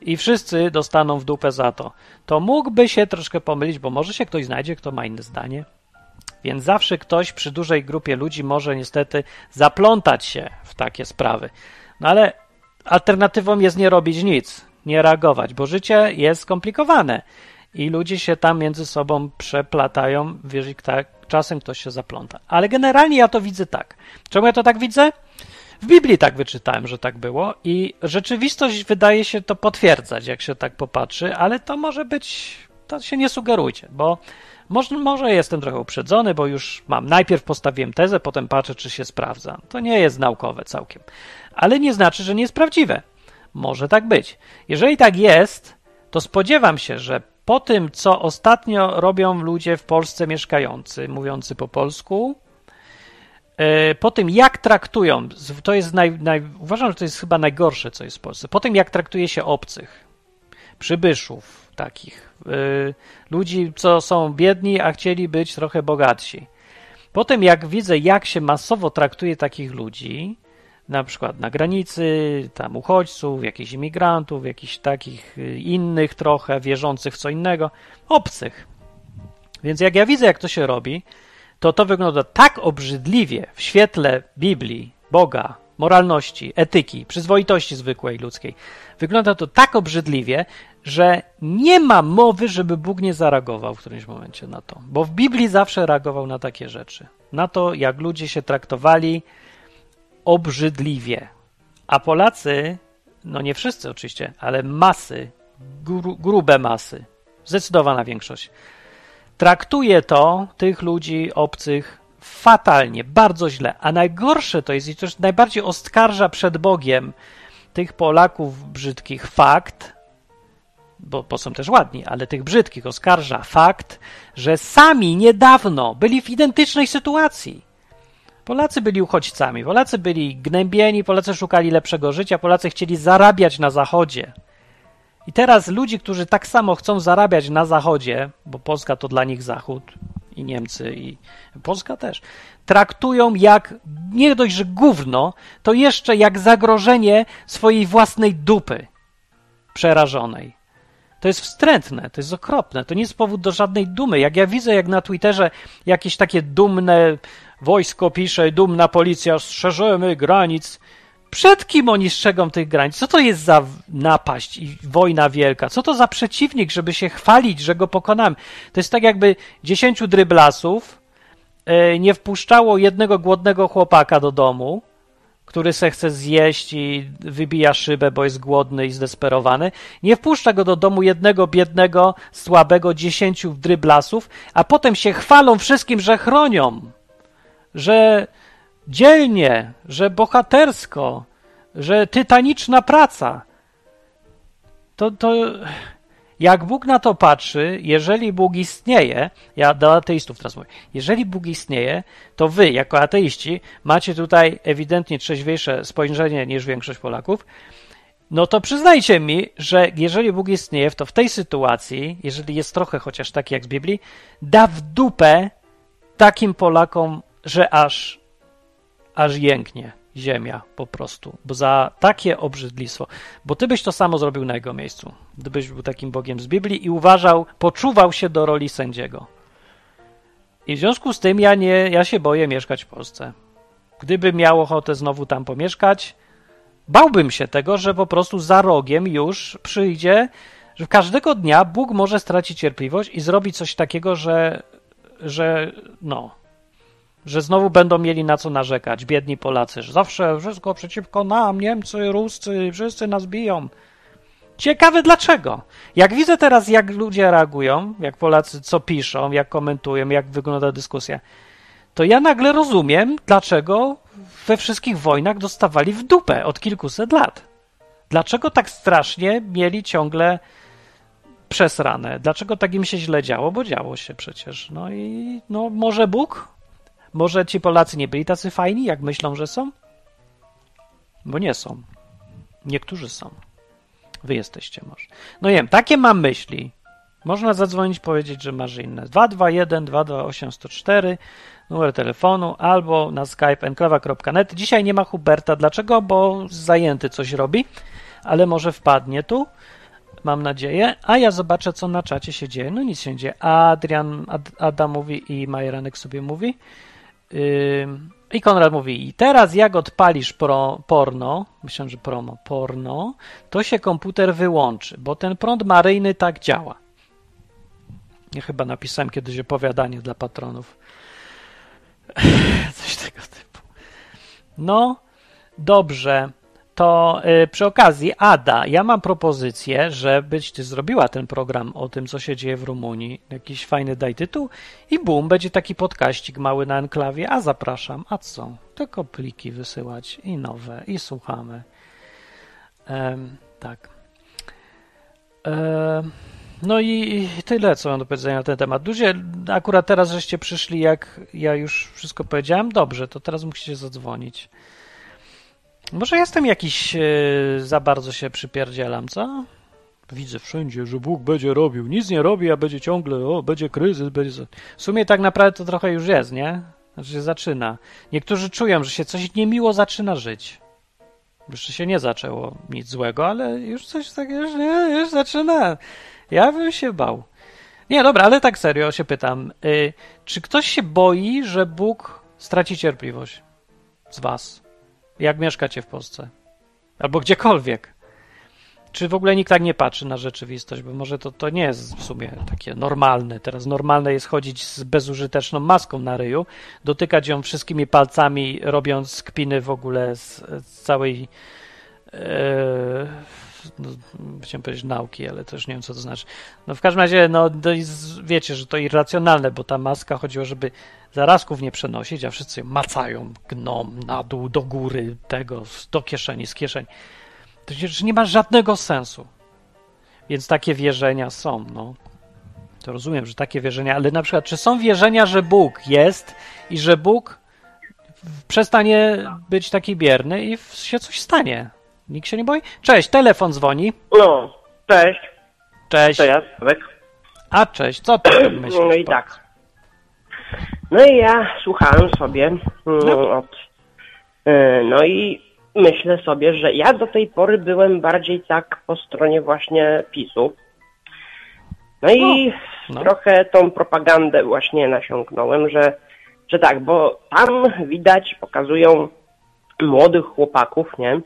i wszyscy dostaną w dupę za to. To mógłby się troszkę pomylić, bo może się ktoś znajdzie, kto ma inne zdanie. Więc zawsze ktoś przy dużej grupie ludzi może niestety zaplątać się w takie sprawy. No ale alternatywą jest nie robić nic, nie reagować, bo życie jest skomplikowane i ludzie się tam między sobą przeplatają, wierzy, tak, czasem ktoś się zapląta. Ale generalnie ja to widzę tak. Czemu ja to tak widzę? W Biblii tak wyczytałem, że tak było i rzeczywistość wydaje się to potwierdzać, jak się tak popatrzy, ale to może być, to się nie sugerujcie, bo może, może jestem trochę uprzedzony, bo już mam, najpierw postawiłem tezę, potem patrzę, czy się sprawdza. To nie jest naukowe całkiem, ale nie znaczy, że nie jest prawdziwe. Może tak być. Jeżeli tak jest, to spodziewam się, że po tym, co ostatnio robią ludzie w Polsce mieszkający, mówiący po polsku, po tym, jak traktują, to jest naj, naj, uważam, że to jest chyba najgorsze, co jest w Polsce, po tym, jak traktuje się obcych, przybyszów takich, yy, ludzi, co są biedni, a chcieli być trochę bogatsi. Po tym, jak widzę, jak się masowo traktuje takich ludzi, na przykład na granicy, tam uchodźców, jakichś imigrantów, jakichś takich y, innych trochę, wierzących w co innego, obcych. Więc jak ja widzę, jak to się robi, to to wygląda tak obrzydliwie w świetle Biblii, Boga, moralności, etyki, przyzwoitości zwykłej ludzkiej. Wygląda to tak obrzydliwie, że nie ma mowy, żeby Bóg nie zareagował w którymś momencie na to. Bo w Biblii zawsze reagował na takie rzeczy. Na to, jak ludzie się traktowali, obrzydliwie. A Polacy, no nie wszyscy oczywiście, ale masy, gru, grube masy, zdecydowana większość, traktuje to tych ludzi obcych fatalnie, bardzo źle. A najgorsze to jest, i to najbardziej oskarża przed Bogiem tych Polaków brzydkich fakt, bo, bo są też ładni, ale tych brzydkich oskarża fakt, że sami niedawno byli w identycznej sytuacji. Polacy byli uchodźcami, Polacy byli gnębieni, Polacy szukali lepszego życia, Polacy chcieli zarabiać na Zachodzie. I teraz ludzi, którzy tak samo chcą zarabiać na Zachodzie, bo Polska to dla nich Zachód, i Niemcy, i Polska też, traktują jak nie dość, że gówno, to jeszcze jak zagrożenie swojej własnej dupy przerażonej. To jest wstrętne, to jest okropne, to nie jest powód do żadnej dumy. Jak ja widzę, jak na Twitterze jakieś takie dumne wojsko pisze, dumna policja, strzeżemy granic. Przed kim oni strzegą tych granic? Co to jest za napaść i wojna wielka? Co to za przeciwnik, żeby się chwalić, że go pokonamy? To jest tak, jakby dziesięciu dryblasów e, nie wpuszczało jednego głodnego chłopaka do domu, który se chce zjeść i wybija szybę, bo jest głodny i zdesperowany. Nie wpuszcza go do domu jednego biednego, słabego, dziesięciu dryblasów, a potem się chwalą wszystkim, że chronią, że dzielnie, że bohatersko, że tytaniczna praca. To, to Jak Bóg na to patrzy, jeżeli Bóg istnieje, ja do ateistów teraz mówię, jeżeli Bóg istnieje, to wy, jako ateiści, macie tutaj ewidentnie trzeźwiejsze spojrzenie niż większość Polaków, no to przyznajcie mi, że jeżeli Bóg istnieje, to w tej sytuacji, jeżeli jest trochę chociaż taki jak z Biblii, da w dupę takim Polakom, że aż, aż jęknie ziemia po prostu, bo za takie obrzydlistwo, bo ty byś to samo zrobił na jego miejscu, gdybyś był takim Bogiem z Biblii i uważał, poczuwał się do roli sędziego. I w związku z tym ja nie, ja się boję mieszkać w Polsce. Gdyby miał ochotę znowu tam pomieszkać, bałbym się tego, że po prostu za rogiem już przyjdzie, że każdego dnia Bóg może stracić cierpliwość i zrobić coś takiego, że, że no, że znowu będą mieli na co narzekać, biedni Polacy, że zawsze wszystko przeciwko nam, Niemcy, Ruscy, wszyscy nas biją. Ciekawe dlaczego. Jak widzę teraz, jak ludzie reagują, jak Polacy co piszą, jak komentują, jak wygląda dyskusja, to ja nagle rozumiem, dlaczego we wszystkich wojnach dostawali w dupę od kilkuset lat. Dlaczego tak strasznie mieli ciągle przesrane? Dlaczego tak im się źle działo? Bo działo się przecież. No i no może Bóg? Może ci Polacy nie byli tacy fajni, jak myślą, że są? Bo nie są. Niektórzy są. Wy jesteście może. No nie wiem, takie mam myśli. Można zadzwonić, powiedzieć, że masz inne. 221 228 104 numer telefonu albo na skype enklawa.net. Dzisiaj nie ma Huberta. Dlaczego? Bo zajęty coś robi, ale może wpadnie tu. Mam nadzieję. A ja zobaczę, co na czacie się dzieje. No nic się dzieje. Adrian, Ad, mówi i Majeranek sobie mówi. I Konrad mówi, i teraz jak odpalisz pro, porno, myślę, że promo, porno, to się komputer wyłączy, bo ten prąd maryjny tak działa. Ja chyba napisałem kiedyś opowiadanie dla patronów. Coś tego typu. No, dobrze. To y, przy okazji, Ada, ja mam propozycję, żebyś ty zrobiła ten program o tym, co się dzieje w Rumunii. Jakiś fajny daj tytuł i bum, będzie taki podkaścik mały na enklawie, a zapraszam, a co? Tylko pliki wysyłać i nowe, i słuchamy. Ehm, tak. Ehm, no i tyle, co mam do powiedzenia na ten temat. Ludzie, akurat teraz żeście przyszli, jak ja już wszystko powiedziałem, dobrze, to teraz musicie zadzwonić. Może jestem jakiś e, za bardzo się przypierdzielam, co? Widzę wszędzie, że Bóg będzie robił. Nic nie robi, a będzie ciągle, o, będzie kryzys, będzie... W sumie tak naprawdę to trochę już jest, nie? Znaczy się zaczyna. Niektórzy czują, że się coś niemiło zaczyna żyć. Jeszcze się nie zaczęło nic złego, ale już coś takiego, już, nie, już zaczyna. Ja bym się bał. Nie, dobra, ale tak serio się pytam. Y, czy ktoś się boi, że Bóg straci cierpliwość z was? Jak mieszkacie w Polsce? Albo gdziekolwiek. Czy w ogóle nikt tak nie patrzy na rzeczywistość? Bo może to, to nie jest w sumie takie normalne. Teraz normalne jest chodzić z bezużyteczną maską na ryju, dotykać ją wszystkimi palcami, robiąc kpiny w ogóle z, z całej. E, no, chciałem powiedzieć nauki, ale też nie wiem, co to znaczy. No w każdym razie, no wiecie, że to irracjonalne, bo ta maska chodziło, żeby zarazków nie przenosić, a wszyscy macają, gną na dół, do góry, tego, do kieszeni, z kieszeni. To przecież nie ma żadnego sensu. Więc takie wierzenia są, no. To rozumiem, że takie wierzenia, ale na przykład, czy są wierzenia, że Bóg jest i że Bóg przestanie być taki bierny i się coś stanie? Nikt się nie boi? Cześć, telefon dzwoni. No, cześć. Cześć. To ja, Sławek. A cześć, co ty myślisz? No i tak. No i ja słuchałem sobie mm, No. od... y, No i myślę sobie, że ja do tej pory byłem bardziej tak po stronie właśnie PiSu. No i no. trochę tą propagandę właśnie nasiągnąłem, że, że tak, bo tam widać, pokazują młodych chłopaków, nie?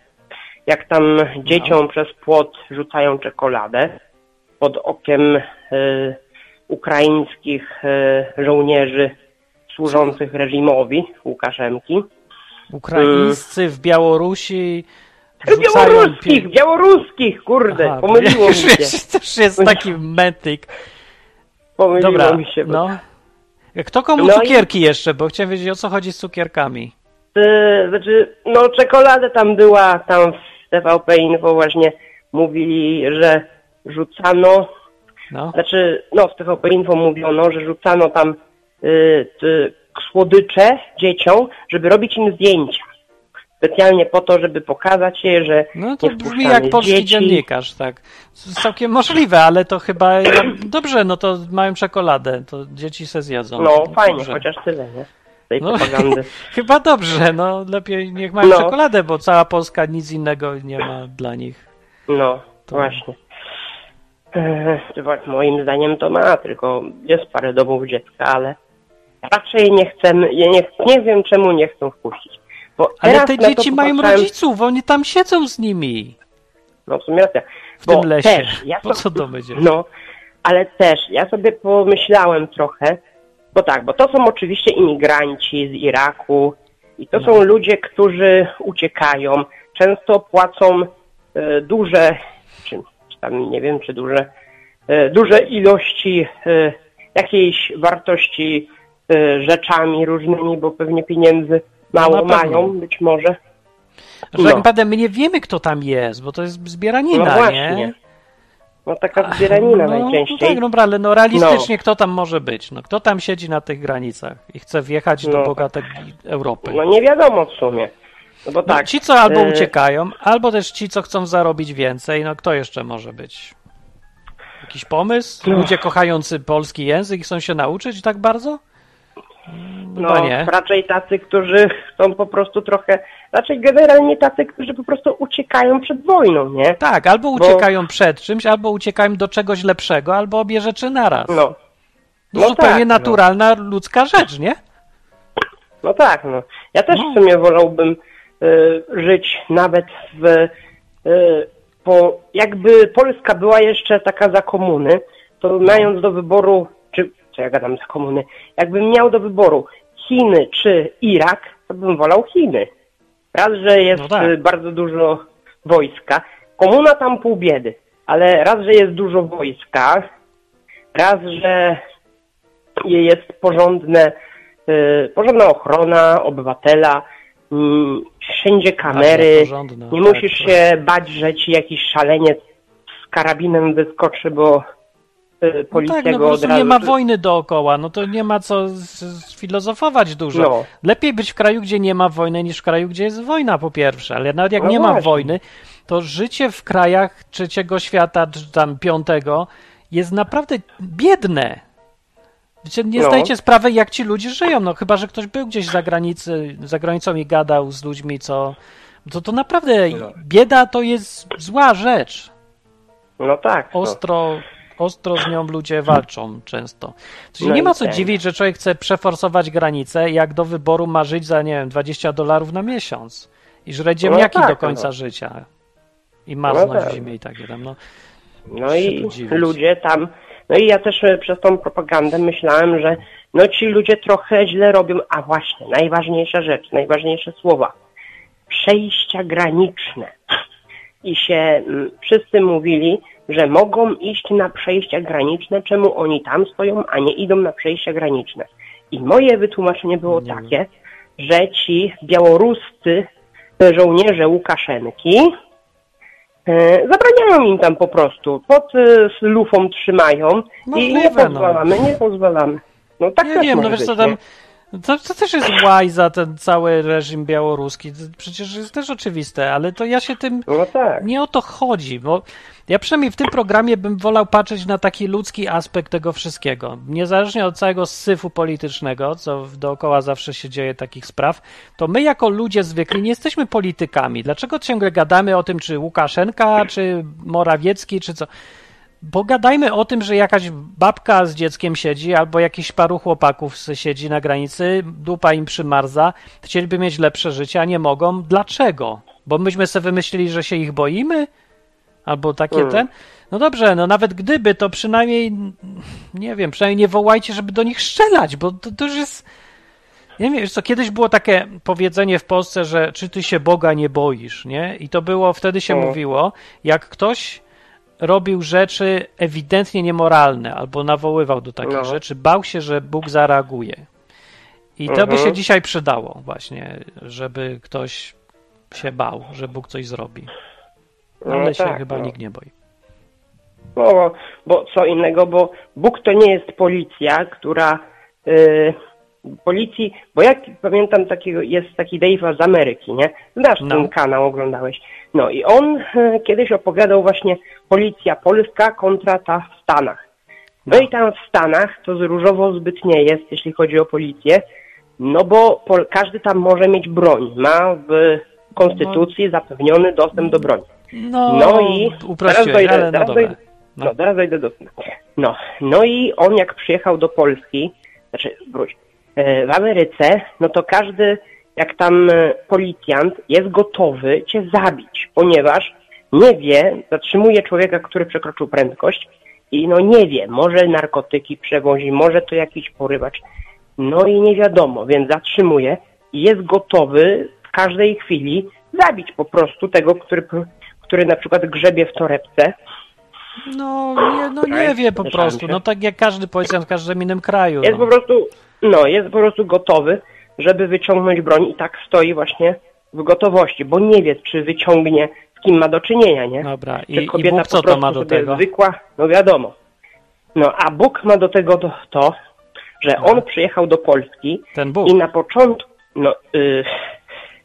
Jak tam dzieciom przez płot rzucają czekoladę pod okiem y, ukraińskich y, żołnierzy służących reżimowi Łukaszemki. Ukraińscy w Białorusi wrzucają Białoruskich, białoruskich, kurde, Aha, pomyliło mi się. też jest taki metyk. Pomyliło Dobra, mi się. bo- no. Kto komu No i- cukierki jeszcze, bo chciałem wiedzieć o co chodzi z cukierkami. Y, znaczy, no czekolada tam była, tam w TVP Info właśnie mówili, że rzucano, No. Znaczy, no z tego info mówiono, że rzucano tam y, y, słodycze dzieciom, żeby robić im zdjęcia. Specjalnie po to, żeby pokazać je, że No to brzmi jak polski dzieci. dziennikarz, tak. Całkiem możliwe, ale to chyba dobrze, no to mają czekoladę, to dzieci se zjedzą. No fajnie, dobrze. chociaż tyle, nie? Tej No. propagandy. Chyba dobrze, no lepiej niech mają No. czekoladę, bo cała Polska nic innego nie ma dla nich. No, To- właśnie. Eee, moim zdaniem to ma, tylko jest parę domów dziecka, ale raczej nie chcemy, nie, nie wiem czemu nie chcą wpuścić. Bo Ale te dzieci mają popatrzałem- rodziców, oni tam siedzą z nimi No w sumie racja. w Bo tym lesie. Też, ja Po co to będzie? No, ale też, ja sobie pomyślałem trochę, bo tak, bo to są oczywiście imigranci z Iraku i to No. są ludzie, którzy uciekają, często płacą e, duże, czy, czy tam nie wiem, czy duże, e, duże ilości e, jakiejś wartości e, rzeczami różnymi, bo pewnie pieniędzy mało No mają, być może. Że tak no. naprawdę my nie wiemy, kto tam jest, bo to jest zbieranina, No właśnie. nie? No taka zbieranina no, najczęściej. No tak, dobra, ale no realistycznie kto tam może być? No kto tam siedzi na tych granicach i chce wjechać do No. bogatej Europy? No nie wiadomo w sumie. No bo No, tak. ci, co albo e, uciekają, albo też ci, co chcą zarobić więcej. No kto jeszcze może być? Jakiś pomysł? No. Ludzie kochający polski język i chcą się nauczyć tak bardzo? Mm, No, nie. raczej tacy, którzy chcą po prostu trochę, raczej generalnie tacy, którzy po prostu uciekają przed wojną, nie? Tak, albo Bo- uciekają przed czymś, albo uciekają do czegoś lepszego, albo obie rzeczy naraz. No. No, no zupełnie tak, no. naturalna ludzka rzecz, nie? No tak, no. Ja też No. w sumie wolałbym e, żyć nawet w, e, po, jakby Polska była jeszcze taka za komuny, to No. mając do wyboru, co ja gadam za komuny, jakbym miał do wyboru Chiny czy Irak, to bym wolał Chiny. Raz, że jest No tak. bardzo dużo wojska, komuna tam pół biedy, ale raz, że jest dużo wojska, raz, że jest porządne, y, porządna ochrona obywatela, mm, wszędzie kamery, Bardzo porządna, nie tak, musisz proszę. się bać, że ci jakiś szaleniec z karabinem wyskoczy, bo y, No policja tak, no po go od prostu razu... nie ma wojny dookoła, no to nie ma co sfilozofować dużo. No. Lepiej być w kraju, gdzie nie ma wojny, niż w kraju, gdzie jest wojna, po pierwsze. Ale nawet jak No nie ma właśnie. wojny, to życie w krajach trzeciego świata, czy tam piątego, jest naprawdę biedne. Wiecie, nie No. zdajecie sprawy, jak ci ludzie żyją, no chyba, że ktoś był gdzieś za, granicy, za granicą i gadał z ludźmi, co... To, to naprawdę bieda to jest zła rzecz. No tak. No. Ostro, ostro z nią ludzie walczą często. Czyli No nie ma co dziwić, że człowiek chce przeforsować granicę, jak do wyboru ma żyć za, nie wiem, 20 dolarów na miesiąc i żre ziemniaki tak, do końca no. życia i marznąć No w tak. zimie i takie tam. No, No i ludzie tam, no i ja też e, przez tą propagandę myślałem, że no ci ludzie trochę źle robią, a właśnie, najważniejsza rzecz, najważniejsze słowa, przejścia graniczne. I się mm, wszyscy mówili, że mogą iść na przejścia graniczne, czemu oni tam stoją, a nie idą na przejścia graniczne. I moje wytłumaczenie było Nie takie, że ci białoruscy żołnierze Łukaszenki E, Zabraniają im tam po prostu, pod e, lufą trzymają i Możliwe, nie no. pozwalamy, nie pozwalamy. No tak nie wiem, no wiesz co tam... To, to też jest łajza, ten cały reżim białoruski. To przecież jest też oczywiste, ale to ja się tym No tak. Nie o to chodzi, bo ja przynajmniej w tym programie bym wolał patrzeć na taki ludzki aspekt tego wszystkiego. Niezależnie od całego syfu politycznego, co dookoła zawsze się dzieje takich spraw, to my jako ludzie zwykli nie jesteśmy politykami. Dlaczego ciągle gadamy o tym, czy Łukaszenka, czy Morawiecki, czy co? Pogadajmy o tym, że jakaś babka z dzieckiem siedzi, albo jakiś paru chłopaków siedzi na granicy, dupa im przymarza, chcieliby mieć lepsze życie, a nie mogą. Dlaczego? Bo myśmy sobie wymyślili, że się ich boimy? Albo takie Hmm. ten? No dobrze, no nawet gdyby, to przynajmniej, nie wiem, przynajmniej nie wołajcie, żeby do nich strzelać, bo to, to już jest... Nie wiem, co, kiedyś było takie powiedzenie w Polsce, że czy ty się Boga nie boisz, nie? I to było, wtedy się No. mówiło, jak ktoś robił rzeczy ewidentnie niemoralne albo nawoływał do takich No. rzeczy, bał się, że Bóg zareaguje. I to by Mhm. się dzisiaj przydało właśnie, żeby ktoś się bał, że Bóg coś zrobi. No Ale się tak, chyba no. nikt nie boi. No, bo, bo co innego, bo Bóg to nie jest policja, która y, policji, bo jak pamiętam takiego, jest taki Dave'a z Ameryki, nie? Znasz No. ten kanał, oglądałeś. No i on e, kiedyś opowiadał właśnie policja polska kontra ta w Stanach. No i tam w Stanach to różowo zbyt nie jest, jeśli chodzi o policję, no bo każdy tam może mieć broń. Ma w konstytucji zapewniony dostęp do broni. No, No i teraz dojdę, ale no teraz dojdę, no. teraz dojdę do no. no i on jak przyjechał do Polski, znaczy wróć, e, w Ameryce, no to każdy jak tam e, policjant jest gotowy cię zabić, ponieważ nie wie, zatrzymuje człowieka, który przekroczył prędkość i no nie wie, może narkotyki przewozi, może to jakiś porywacz, no i nie wiadomo, więc zatrzymuje i jest gotowy w każdej chwili zabić po prostu tego, który, który na przykład grzebie w torebce, No nie, no nie wie po prostu. No tak jak każdy policjant w każdym innym kraju. Jest no. po prostu, no, jest po prostu gotowy, żeby wyciągnąć broń i tak stoi właśnie w gotowości, bo nie wie, czy wyciągnie, z kim ma do czynienia, nie? Dobra, i, Czy i kobieta Bóg po co to prostu ma do tego? zwykła, no wiadomo. No, a Bóg ma do tego to, to że on przyjechał do Polski Ten Bóg. i na początku, no, y,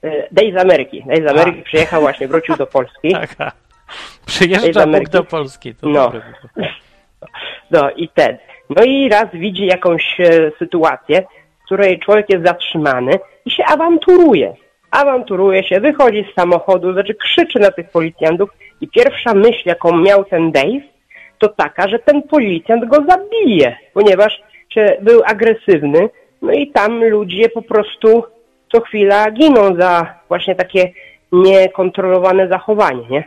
y, Dej z Ameryki, Dej z Ameryki A. przyjechał właśnie, wrócił do Polski. Z Przyjeżdża Bóg do Polski. To No. Bóg. No i ten. No i raz widzi jakąś e, sytuację, której człowiek jest zatrzymany i się awanturuje. Awanturuje się, wychodzi z samochodu, znaczy krzyczy na tych policjantów i pierwsza myśl, jaką miał ten Dave, to taka, że ten policjant go zabije, ponieważ się, był agresywny, no i tam ludzie po prostu co chwila giną za właśnie takie niekontrolowane zachowanie, nie?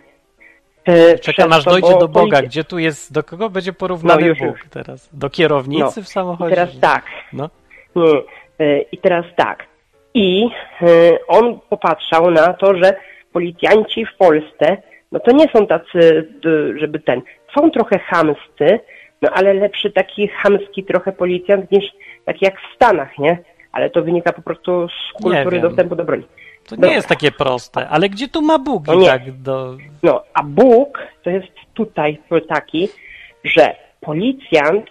E, Czekam aż dojdzie do Boga. policja- Gdzie tu jest, do kogo będzie porównany No, już, Bóg już. teraz? Do kierownicy No. w I samochodzie? teraz tak. No. Nie. E, I teraz tak. I e, on popatrzał na to, że policjanci w Polsce, no to nie są tacy, żeby ten, są trochę chamscy, no ale lepszy taki chamski trochę policjant niż taki jak w Stanach, nie? Ale to wynika po prostu z kultury dostępu do broni. To No. nie jest takie proste. Ale gdzie tu ma Bóg No tak do... No, a Bóg to jest tutaj taki, że policjant,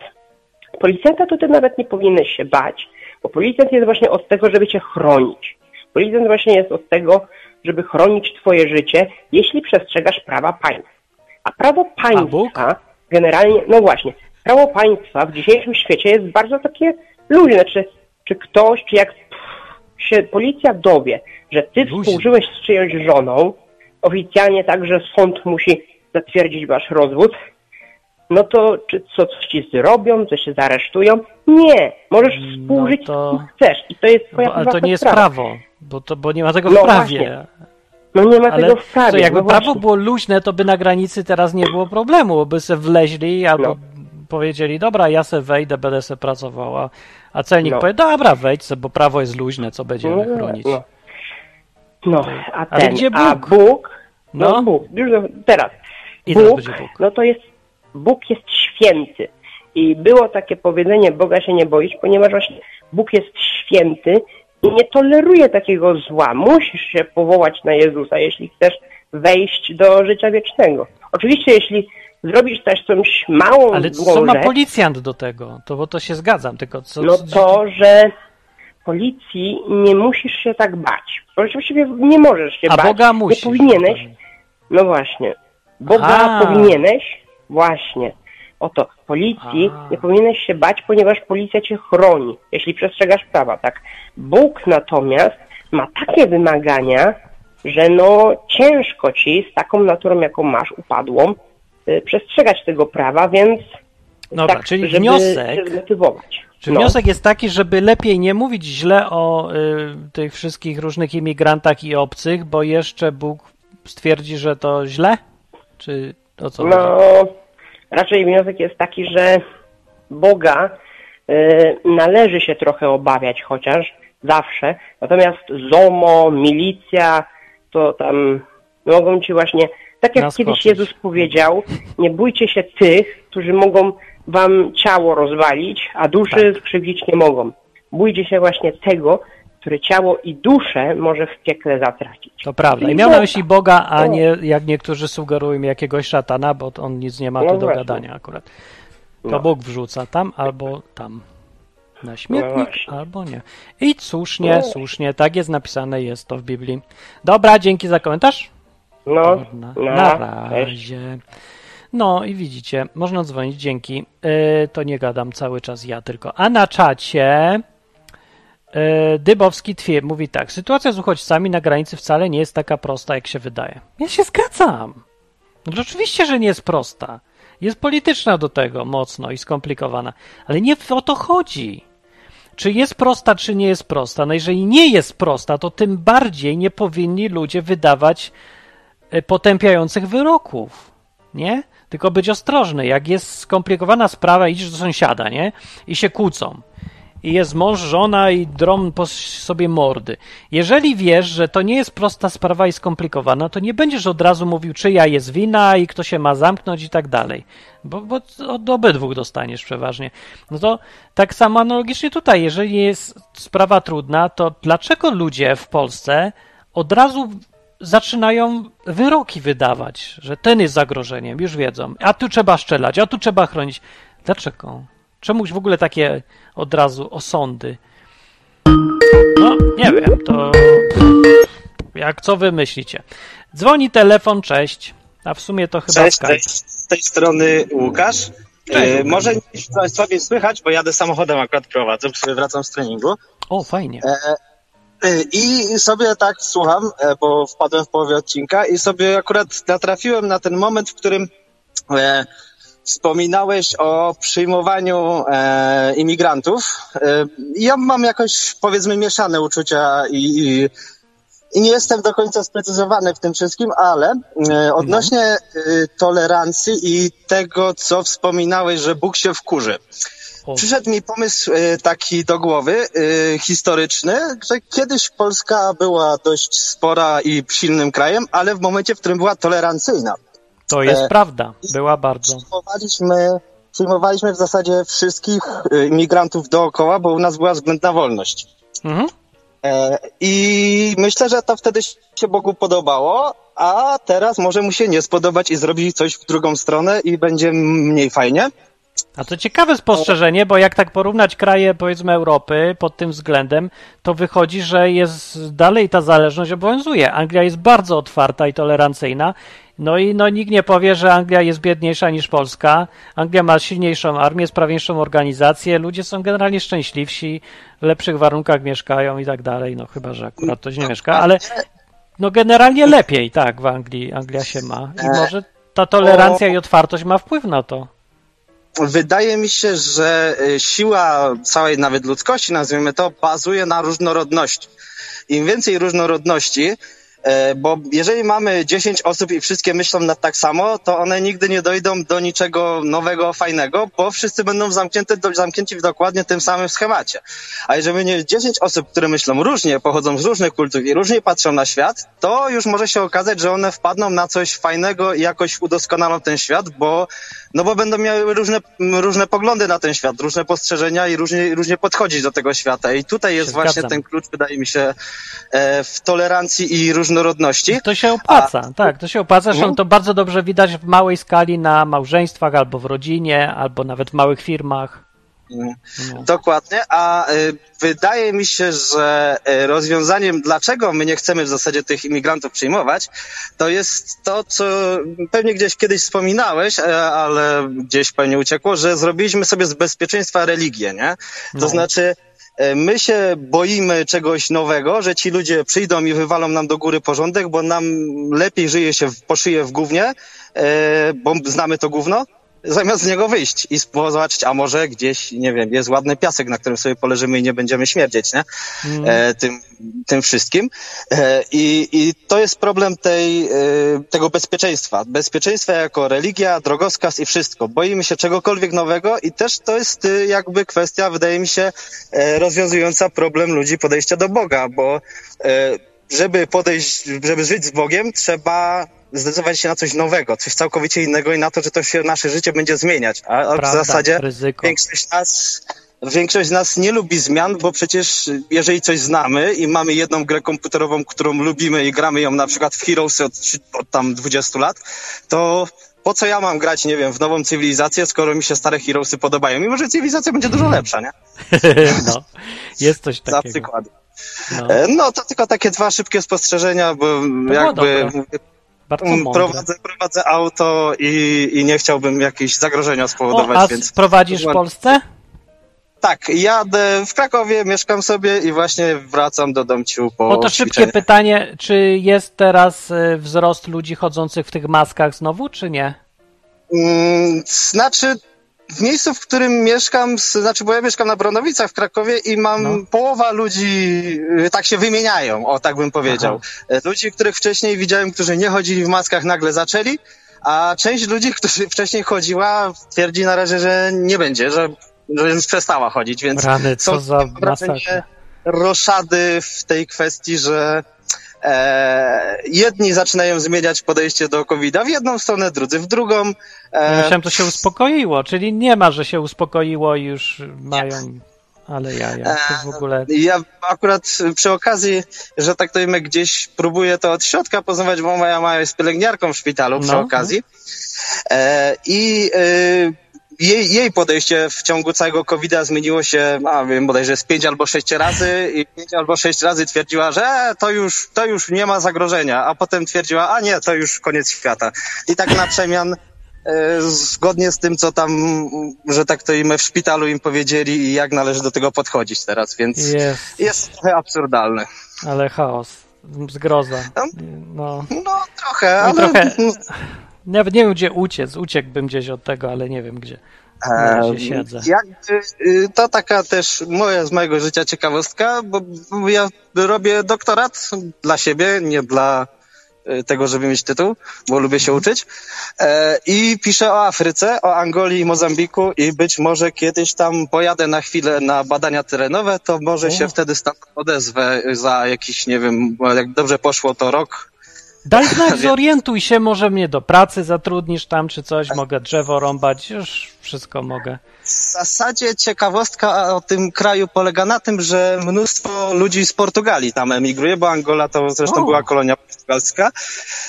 policjanta to ty nawet nie powinieneś się bać, bo policjant jest właśnie od tego, żeby cię chronić. Policjant właśnie jest od tego, żeby chronić twoje życie, jeśli przestrzegasz prawa państwa. A prawo A państwa generalnie, no właśnie, prawo państwa w dzisiejszym świecie jest bardzo takie luźne. Znaczy, czy ktoś, czy jak się policja dowie, że ty współżyłeś z czyjąś żoną, oficjalnie także sąd musi zatwierdzić wasz rozwód, no to czy co, coś ci zrobią, coś się zaresztują? Nie, możesz współżyć No to- z kim chcesz i to jest twoja Bo, ale to nie jest sprawa. prawo, bo, to, bo nie ma tego w No prawie. właśnie. No nie ma Ale tego w prawie. co, jakby no prawo właśnie. było luźne, to by na granicy teraz nie było problemu, bo by se wleźli albo No. powiedzieli, dobra, ja se wejdę, będę se pracowała, a celnik No. powie, dobra, wejdź se, bo prawo jest luźne, co będziemy No, chronić. No, no a Ale ten, gdzie a Bóg? Bóg, no, No. Bóg, już teraz, I teraz Bóg, będzie Bóg. no to jest, Bóg jest święty. I było takie powiedzenie, Boga się nie boisz, ponieważ właśnie Bóg jest święty i nie toleruje takiego zła. Musisz się powołać na Jezusa, jeśli chcesz wejść do życia wiecznego. Oczywiście, jeśli zrobisz też coś małą Ale złą co ma rzecz, policjant do tego? To bo to się zgadzam, tylko co... no to, że policji nie musisz się tak bać. Właściwie nie możesz się A bać. Boga musisz. Nie powinieneś. No właśnie. Boga Aha. powinieneś, właśnie. Oto, policji A. nie powinieneś się bać, ponieważ policja cię chroni, jeśli przestrzegasz prawa, tak. Bóg natomiast ma takie wymagania, że no ciężko ci z taką naturą, jaką masz, upadłą, y, przestrzegać tego prawa, więc Dobra, tak, czyli żeby wniosek... się zmotywować. Czy No. wniosek jest taki, żeby lepiej nie mówić źle o y, tych wszystkich różnych imigrantach i obcych, bo jeszcze Bóg stwierdzi, że to źle? Czy o co chodzi? No, raczej wniosek jest taki, że Boga y, należy się trochę obawiać chociaż, zawsze. Natomiast ZOMO, milicja, to tam mogą ci właśnie, tak jak Naskoczyć. kiedyś Jezus powiedział, nie bójcie się tych, którzy mogą wam ciało rozwalić, a duszy Tak. skrzywdzić nie mogą. Bójcie się właśnie tego, który ciało i duszę może w piekle zatracić. To prawda. I miał na myśli Boga, a nie jak niektórzy sugerują jakiegoś szatana, bo on nic nie ma No tu do właśnie. gadania akurat. To No. Bóg wrzuca tam albo tam. Na No śmietnik właśnie. albo nie. I słusznie, No. słusznie, tak jest napisane, jest to w Biblii. Dobra, dzięki za komentarz. No, Na, no, na razie. No i widzicie, można dzwonić, dzięki. Yy, to nie gadam cały czas ja tylko. A na czacie Dybowski twier mówi tak. Sytuacja z uchodźcami na granicy wcale nie jest taka prosta, jak się wydaje. Ja się zgadzam. No, oczywiście, że nie jest prosta. Jest polityczna do tego mocno i skomplikowana. Ale nie o to chodzi. Czy jest prosta, czy nie jest prosta? No jeżeli nie jest prosta, to tym bardziej nie powinni ludzie wydawać e, potępiających wyroków, nie? Tylko być ostrożny. Jak jest skomplikowana sprawa, idziesz do sąsiada, nie? I się kłócą. I jest mąż, żona i drom po sobie mordy. Jeżeli wiesz, że to nie jest prosta sprawa i skomplikowana, to nie będziesz od razu mówił, czyja jest wina i kto się ma zamknąć i tak dalej. Bo, bo od obydwu dostaniesz przeważnie. No to tak samo analogicznie tutaj, jeżeli jest sprawa trudna, to dlaczego ludzie w Polsce od razu zaczynają wyroki wydawać, że ten jest zagrożeniem, już wiedzą, a tu trzeba strzelać, a tu trzeba chronić. Dlaczego? Czemuś w ogóle takie od razu osądy? No, nie wiem, to jak co wy myślicie? Dzwoni telefon, cześć. A w sumie to chyba Cześć, Skype. cześć. Z tej strony Łukasz. E, może nie słabiej słychać, bo jadę samochodem akurat prowadzę, sobie wracam z treningu. O, fajnie. E, I sobie tak słucham, e, bo wpadłem w połowie odcinka i sobie akurat natrafiłem na ten moment, w którym e, wspominałeś o przyjmowaniu e, imigrantów. E, ja mam jakoś, powiedzmy, mieszane uczucia i, i, i nie jestem do końca sprecyzowany w tym wszystkim, ale e, odnośnie e, tolerancji i tego, co wspominałeś, że Bóg się wkurzy. Przyszedł mi pomysł e, taki do głowy, e, historyczny, że kiedyś Polska była dość spora i silnym krajem, ale w momencie, w którym była tolerancyjna. To jest e, prawda. Była bardzo. Przyjmowaliśmy, przyjmowaliśmy w zasadzie wszystkich e, imigrantów dookoła, bo u nas była względna wolność. Mhm. E, I myślę, że to wtedy się Bogu podobało, a teraz może mu się nie spodobać i zrobić coś w drugą stronę i będzie mniej fajnie. A to ciekawe spostrzeżenie, bo jak tak porównać kraje, powiedzmy, Europy pod tym względem, to wychodzi, że jest dalej ta zależność obowiązuje. Anglia jest bardzo otwarta i tolerancyjna. No i no, nikt nie powie, że Anglia jest biedniejsza niż Polska. Anglia ma silniejszą armię, sprawniejszą organizację, ludzie są generalnie szczęśliwsi, w lepszych warunkach mieszkają i tak dalej. No chyba, że akurat ktoś nie mieszka, ale no generalnie lepiej, tak, w Anglii Anglia się ma. I może ta tolerancja i otwartość ma wpływ na to. Wydaje mi się, że e, siła całej nawet ludzkości, nazwijmy to, bazuje na różnorodności. Im więcej różnorodności, bo jeżeli mamy 10 osób i wszystkie myślą na tak samo, to one nigdy nie dojdą do niczego nowego, fajnego, bo wszyscy będą zamknięte, zamknięci w dokładnie tym samym schemacie. A jeżeli będzie 10 osób, które myślą różnie, pochodzą z różnych kultur i różnie patrzą na świat, to już może się okazać, że one wpadną na coś fajnego i jakoś udoskonalą ten świat, bo, no bo będą miały różne, różne poglądy na ten świat, różne postrzeżenia i różnie, różnie podchodzić do tego świata. I tutaj jest właśnie ten klucz, wydaje mi się, e, w tolerancji i różnorodności. To się opłaca, tak, to się opłaca. Zresztą Mhm. to bardzo dobrze widać w małej skali na małżeństwach, albo w rodzinie, albo nawet w małych firmach. No. Dokładnie, a y, wydaje mi się, że y, rozwiązaniem, dlaczego my nie chcemy w zasadzie tych imigrantów przyjmować, to jest to, co pewnie gdzieś kiedyś wspominałeś, e, ale gdzieś pewnie uciekło, że zrobiliśmy sobie z bezpieczeństwa religię, nie? To No. znaczy, my się boimy czegoś nowego, że ci ludzie przyjdą i wywalą nam do góry porządek, bo nam lepiej żyje się w, poszyje w gównie, e, bo znamy to gówno, zamiast z niego wyjść i zobaczyć, a może gdzieś, nie wiem, jest ładny piasek, na którym sobie poleżymy i nie będziemy śmierdzieć, nie? E, tym, tym wszystkim. E, i, I to jest problem tej, e, tego bezpieczeństwa. Bezpieczeństwa jako religia, drogowskaz i wszystko. Boimy się czegokolwiek nowego i też to jest e, jakby kwestia, wydaje mi się, e, rozwiązująca problem ludzi podejścia do Boga, bo e, żeby podejść, żeby żyć z Bogiem, trzeba zdecydować się na coś nowego, coś całkowicie innego i na to, że to się nasze życie będzie zmieniać. A, a w Prawda, zasadzie ryzyko. większość nas Większość z nas nie lubi zmian, bo przecież jeżeli coś znamy i mamy jedną grę komputerową, którą lubimy i gramy ją na przykład w Heroes od, od tam 20 lat, to po co ja mam grać, nie wiem, w nową cywilizację, skoro mi się stare Heroesy podobają? Mimo, że cywilizacja będzie dużo lepsza, nie? no, jest coś Za takiego. przykład. No, E, No to tylko takie dwa szybkie spostrzeżenia, bo było jakby dobre. Bardzo mm, mądre. prowadzę, prowadzę auto i, i nie chciałbym jakichś zagrożenia O, spowodować, a więc prowadzisz w Polsce? tak, jadę w Krakowie, mieszkam sobie i właśnie wracam do domciu po O to szybkie ćwiczeniach. pytanie, czy jest teraz y, wzrost ludzi chodzących w tych maskach znowu, czy nie? Mm, Znaczy, w miejscu, w którym mieszkam, znaczy, bo ja mieszkam na Bronowicach w Krakowie i mam No. połowa ludzi, y, tak się wymieniają, o tak bym powiedział. E, Ludzi, których wcześniej widziałem, którzy nie chodzili w maskach, nagle zaczęli, a część ludzi, którzy wcześniej chodziła, twierdzi na razie, że nie będzie, że, że już przestała chodzić, więc Rany, co za masakra. roszady w tej kwestii, że e, jedni zaczynają zmieniać podejście do COVID-a w jedną stronę, drudzy w drugą. Ja E, myślałem, to się uspokoiło, czyli nie ma, że się uspokoiło i już mają... Ale ja, ja, to w ogóle... Ja akurat przy okazji, że tak to imię gdzieś próbuję to od środka poznawać, bo moja mama jest pielęgniarką w szpitalu przy No, okazji. E, I e, jej, jej podejście w ciągu całego COVID-a zmieniło się, a wiem, bodajże z pięć albo sześć razy i pięć albo sześć razy twierdziła, że to już, to już nie ma zagrożenia, a potem twierdziła, a nie, to już koniec świata. I tak na przemian e, zgodnie z tym, co tam, że tak to im w szpitalu im powiedzieli i jak należy do tego podchodzić teraz, więc Jest, jest trochę absurdalny. ale chaos, zgroza. No. No, No trochę, No i ale trochę- nawet nie wiem, gdzie uciec. Uciekłbym gdzieś od tego, ale nie wiem gdzie. Em, siedzę. jakby, y, to taka też moja z mojego życia ciekawostka, bo bo ja robię doktorat dla siebie, nie dla y, tego, żeby mieć tytuł, bo lubię się uczyć. E, I piszę o Afryce, o Angolii i Mozambiku i być może kiedyś tam pojadę na chwilę na badania terenowe, to może O. się wtedy stan odezwę za jakiś, nie wiem, jak dobrze poszło to rok, Daj znak, zorientuj się, może mnie do pracy zatrudnisz tam czy coś, mogę drzewo rąbać, już wszystko mogę. W zasadzie ciekawostka o tym kraju polega na tym, że mnóstwo ludzi z Portugalii tam emigruje, bo Angola to zresztą O. była kolonia portugalska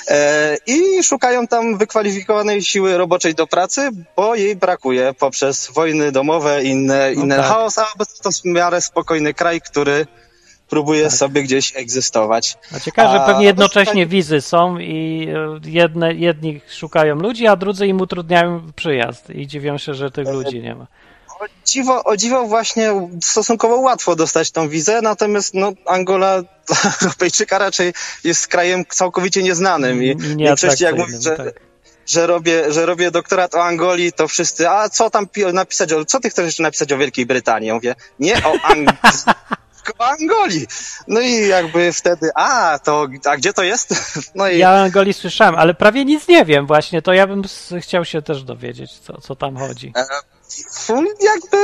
e, i szukają tam wykwalifikowanej siły roboczej do pracy, bo jej brakuje poprzez wojny domowe i inne, No inne tak. chaos, a to w miarę spokojny kraj, który próbuje Tak. sobie gdzieś egzystować. A ciekawe, że pewnie jednocześnie dostanie- wizy są i e, jedne, jedni szukają ludzi, a drudzy im utrudniają przyjazd i dziwią się, że tych ludzi nie ma. O dziwo, o dziwo właśnie stosunkowo łatwo dostać tą wizę, natomiast no, Angola dla Europejczyka raczej jest krajem całkowicie nieznanym i, w większości jak mówię, że, tak. że, robię, że robię doktorat o Angolii, to wszyscy, a co tam pi- napisać, o, co ty chcesz jeszcze napisać o Wielkiej Brytanii? Ja mówię, nie o Anglii, o Angolii. No i jakby wtedy, a, to, a gdzie to jest? No i Ja o Angolii słyszałem, ale prawie nic nie wiem właśnie, to ja bym chciał się też dowiedzieć, co, co tam chodzi. jakby,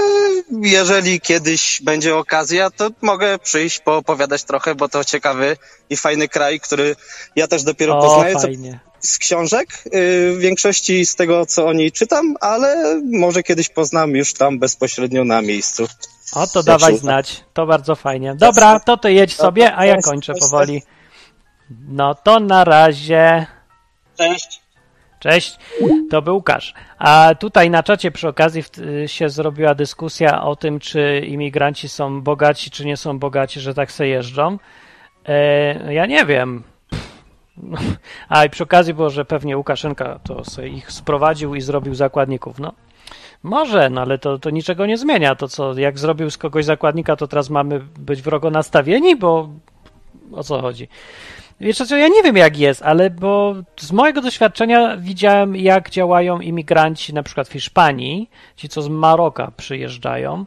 jeżeli kiedyś będzie okazja, to mogę przyjść, poopowiadać trochę, bo to ciekawy i fajny kraj, który ja też dopiero O, poznaję co fajnie. z książek, yy, w większości z tego, co o niej czytam, ale może kiedyś poznam już tam bezpośrednio na miejscu. O, to Jak dawaj znać, to bardzo fajnie. Dobra, to ty jedź sobie, a ja kończę powoli. No to na razie. Cześć. Cześć, to był Łukasz. A tutaj na czacie przy okazji się zrobiła dyskusja o tym, czy imigranci są bogaci, czy nie są bogaci, że tak se jeżdżą. E, ja nie wiem. A i przy okazji było, że pewnie Łukaszenka to sobie ich sprowadził i zrobił zakładników. No, może, no ale to, to niczego nie zmienia. To co, jak zrobił z kogoś zakładnika, to teraz mamy być wrogo nastawieni, bo o co chodzi? Wiesz co, ja nie wiem jak jest, ale bo z mojego doświadczenia widziałem jak działają imigranci na przykład w Hiszpanii, ci co z Maroka przyjeżdżają,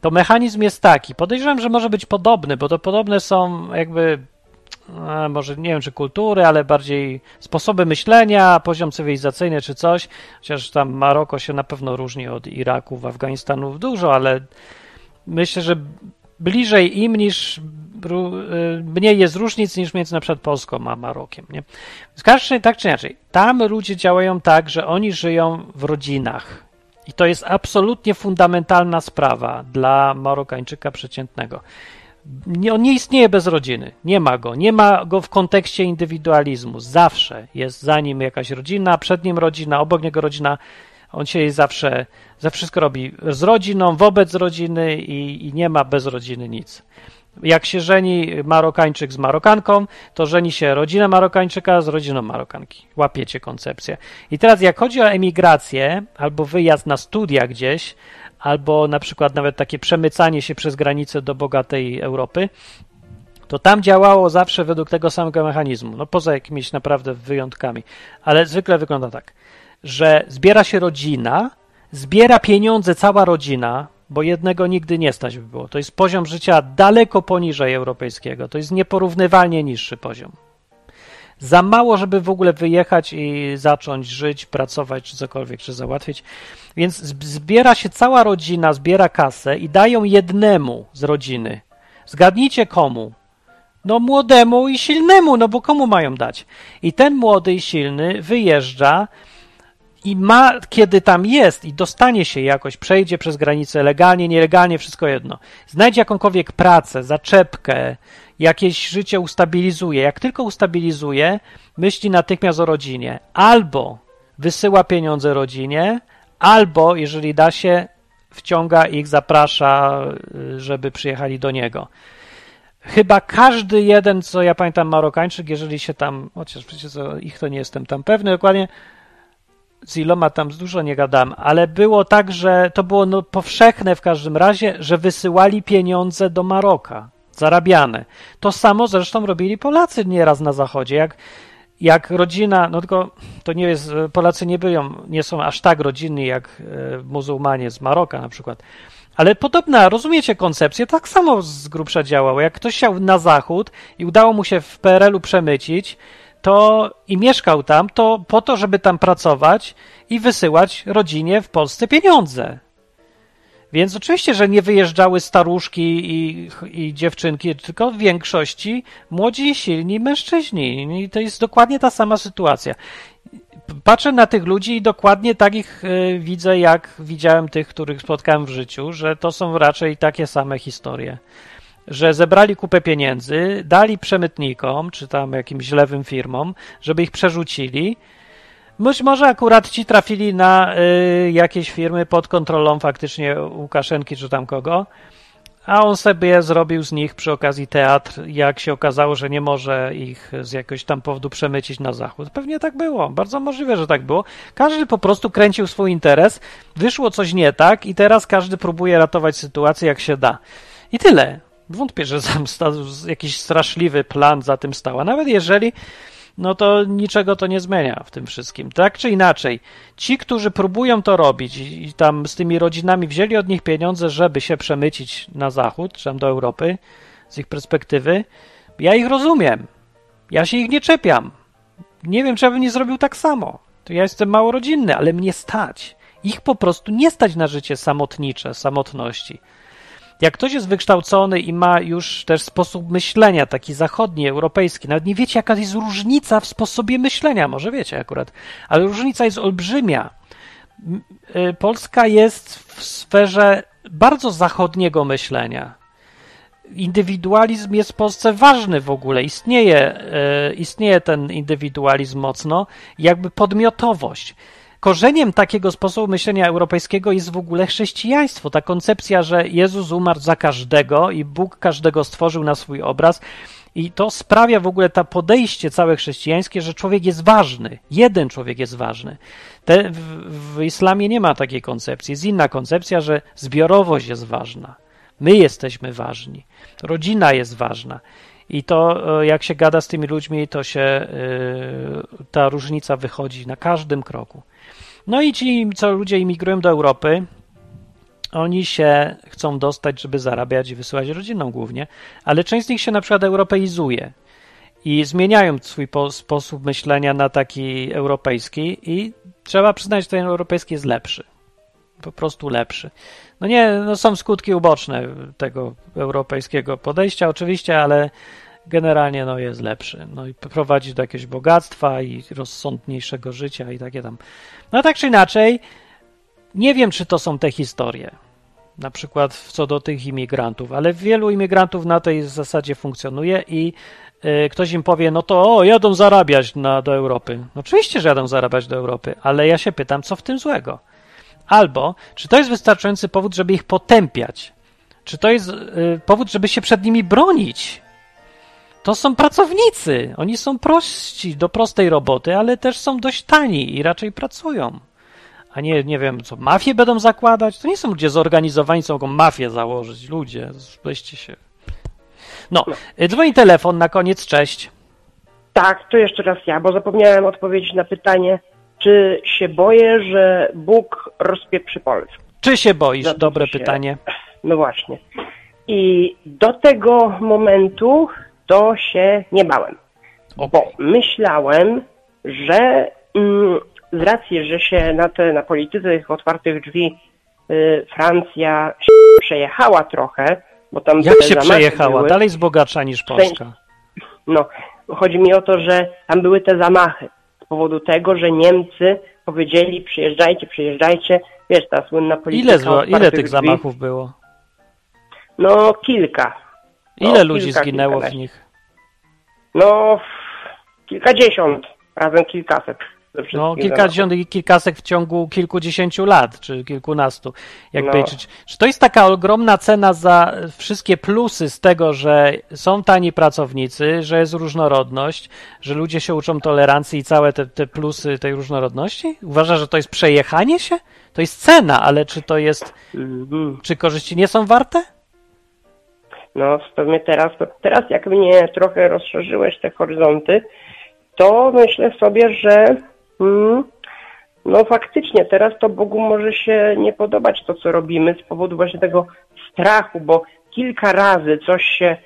to mechanizm jest taki. Podejrzewam, że może być podobny, bo to podobne są jakby może nie wiem czy kultury, ale bardziej sposoby myślenia, poziom cywilizacyjny czy coś. Chociaż tam Maroko się na pewno różni od Iraku, Afganistanu dużo, ale myślę, że bliżej im niż y, mniej jest różnic niż między na przykład Polską a Marokiem. Nie? W razie, tak czy inaczej, tam ludzie działają tak, że oni żyją w rodzinach. I to jest absolutnie fundamentalna sprawa dla Marokańczyka przeciętnego. Nie, on nie istnieje bez rodziny. Nie ma go. Nie ma go w kontekście indywidualizmu. Zawsze jest za nim jakaś rodzina, przed nim rodzina, obok niego rodzina. On się zawsze, za wszystko robi z rodziną, wobec rodziny i, i nie ma bez rodziny nic. Jak się żeni Marokańczyk z Marokanką, to żeni się rodzina Marokańczyka z rodziną Marokanki. Łapiecie koncepcję. I teraz jak chodzi o emigrację albo wyjazd na studia gdzieś, albo na przykład nawet takie przemycanie się przez granicę do bogatej Europy, to tam działało zawsze według tego samego mechanizmu, no poza jakimiś naprawdę wyjątkami, ale zwykle wygląda tak, że zbiera się rodzina, zbiera pieniądze cała rodzina, bo jednego nigdy nie stać by było. To jest poziom życia daleko poniżej europejskiego, to jest nieporównywalnie niższy poziom. Za mało, żeby w ogóle wyjechać i zacząć żyć, pracować, czy cokolwiek, czy załatwić. Więc zbiera się cała rodzina, zbiera kasę i dają jednemu z rodziny. Zgadnijcie komu? No młodemu i silnemu, no bo komu mają dać? I ten młody i silny wyjeżdża i ma, kiedy tam jest i dostanie się jakoś, przejdzie przez granicę legalnie, nielegalnie, wszystko jedno, znajdzie jakąkolwiek pracę, zaczepkę, jakieś życie ustabilizuje. Jak tylko ustabilizuje, myśli natychmiast o rodzinie. Albo wysyła pieniądze rodzinie, albo, jeżeli da się, wciąga ich, zaprasza, y, żeby przyjechali do niego. Chyba każdy jeden, co ja pamiętam, Marokańczyk, jeżeli się tam, chociaż przecież ich to nie jestem tam pewny dokładnie, z iloma tam dużo nie gadam, ale było tak, że to było no powszechne w każdym razie, że wysyłali pieniądze do Maroka, zarabiane. To samo zresztą robili Polacy nieraz na zachodzie. Jak, jak rodzina, no tylko to nie jest, Polacy nie byją, nie są aż tak rodzinni jak e, muzułmanie z Maroka na przykład. Ale podobna, rozumiecie koncepcję, tak samo z grubsza działało. Jak ktoś chciał na zachód i udało mu się w PRL-u przemycić, to i mieszkał tam, to po to, żeby tam pracować i wysyłać rodzinie w Polsce pieniądze. Więc oczywiście, że nie wyjeżdżały staruszki i, i dziewczynki, tylko w większości młodzi silni mężczyźni. I to jest dokładnie ta sama sytuacja. Patrzę na tych ludzi i dokładnie tak ich y, widzę, jak widziałem tych, których spotkałem w życiu, że to są raczej takie same historie że zebrali kupę pieniędzy, dali przemytnikom, czy tam jakimś lewym firmom, żeby ich przerzucili. Być może akurat ci trafili na y, jakieś firmy pod kontrolą faktycznie Łukaszenki, czy tam kogo, a on sobie zrobił z nich przy okazji teatr, jak się okazało, że nie może ich z jakiegoś tam powodu przemycić na zachód. Pewnie tak było, bardzo możliwe, że tak było. Każdy po prostu kręcił swój interes, wyszło coś nie tak i teraz każdy próbuje ratować sytuację jak się da. I tyle. Wątpię, że jakiś straszliwy plan za tym stał. A nawet jeżeli, no to niczego to nie zmienia w tym wszystkim. Tak czy inaczej, ci, którzy próbują to robić i tam z tymi rodzinami wzięli od nich pieniądze, żeby się przemycić na zachód, czy tam do Europy, z ich perspektywy, ja ich rozumiem. Ja się ich nie czepiam. Nie wiem, czy bym nie zrobił tak samo. To ja jestem mało rodzinny, ale mnie stać. Ich po prostu nie stać na życie samotnicze, samotności. Jak ktoś jest wykształcony i ma już też sposób myślenia, taki zachodni, europejski, nawet nie wiecie, jaka jest różnica w sposobie myślenia, może wiecie akurat, ale różnica jest olbrzymia. Y, Polska jest w sferze bardzo zachodniego myślenia. Indywidualizm jest w Polsce ważny w ogóle. Istnieje, y, istnieje ten indywidualizm mocno, jakby podmiotowość korzeniem takiego sposobu myślenia europejskiego jest w ogóle chrześcijaństwo. Ta koncepcja, że Jezus umarł za każdego i Bóg każdego stworzył na swój obraz. I to sprawia w ogóle to podejście całe chrześcijańskie, że człowiek jest ważny. Jeden człowiek jest ważny. Te, w, w islamie nie ma takiej koncepcji. Jest inna koncepcja, że zbiorowość jest ważna. My jesteśmy ważni. Rodzina jest ważna. I to, e, jak się gada z tymi ludźmi, to się yy, ta różnica wychodzi na każdym kroku. No i ci, co ludzie imigrują do Europy, oni się chcą dostać, żeby zarabiać i wysyłać rodziną głównie, ale część z nich się na przykład europeizuje i zmieniają swój sposób myślenia na taki europejski i trzeba przyznać, że ten europejski jest lepszy. Po prostu lepszy. No nie, no są skutki uboczne tego europejskiego podejścia oczywiście, ale generalnie no, jest lepszy. No i prowadzi do jakiegoś bogactwa i rozsądniejszego życia i takie tam. No tak czy inaczej, nie wiem, czy to są te historie. Na przykład co do tych imigrantów, ale wielu imigrantów na tej zasadzie funkcjonuje i y, ktoś im powie, no to o, jadą zarabiać na, do Europy. No, oczywiście, że jadą zarabiać do Europy, ale ja się pytam, co w tym złego? Albo, czy to jest wystarczający powód, żeby ich potępiać? Czy to jest y, powód, żeby się przed nimi bronić? To są pracownicy. Oni są prości do prostej roboty, ale też są dość tani i raczej pracują. A nie, nie wiem, co, mafię będą zakładać? To nie są ludzie zorganizowani, co mogą mafię założyć. Ludzie, weźcie się. No, y, dzwoni telefon na koniec, cześć. Tak, to jeszcze raz ja, bo zapomniałem odpowiedzieć na pytanie, czy się boję, że Bóg rozpieprzy Polskę. Czy się boisz? Dobre się- pytanie. No właśnie. I do tego momentu to się nie bałem. Bo myślałem, że mm, z racji, że się na, te, na polityce tych otwartych drzwi y, Francja się przejechała trochę, bo tam Jak się przejechała? Były, Dalej jest bogatsza niż Polska. no, chodzi mi o to, że tam były te zamachy z powodu tego, że Niemcy powiedzieli przyjeżdżajcie, przyjeżdżajcie. Wiesz, ta słynna polityka Ile, zło, ile tych drzwi. zamachów było? No, kilka. No, Ile ludzi kilka, zginęło w nich? No, kilkadziesiąt, razem kilkaset. No, kilkadziesiąt i kilkaset w ciągu kilkudziesięciu lat, czy kilkunastu. Jakby, No. czy, czy to jest taka ogromna cena za wszystkie plusy z tego, że są tani pracownicy, że jest różnorodność, że ludzie się uczą tolerancji i całe te, te plusy tej różnorodności? Uważa, że to jest przejechanie się? To jest cena, ale czy to jest, Mhm. czy korzyści nie są warte? No, pewnie teraz, teraz jak mnie trochę rozszerzyłeś te horyzonty, to myślę sobie, że mm, no faktycznie teraz to Bogu może się nie podobać to, co robimy z powodu właśnie tego strachu, bo kilka razy coś się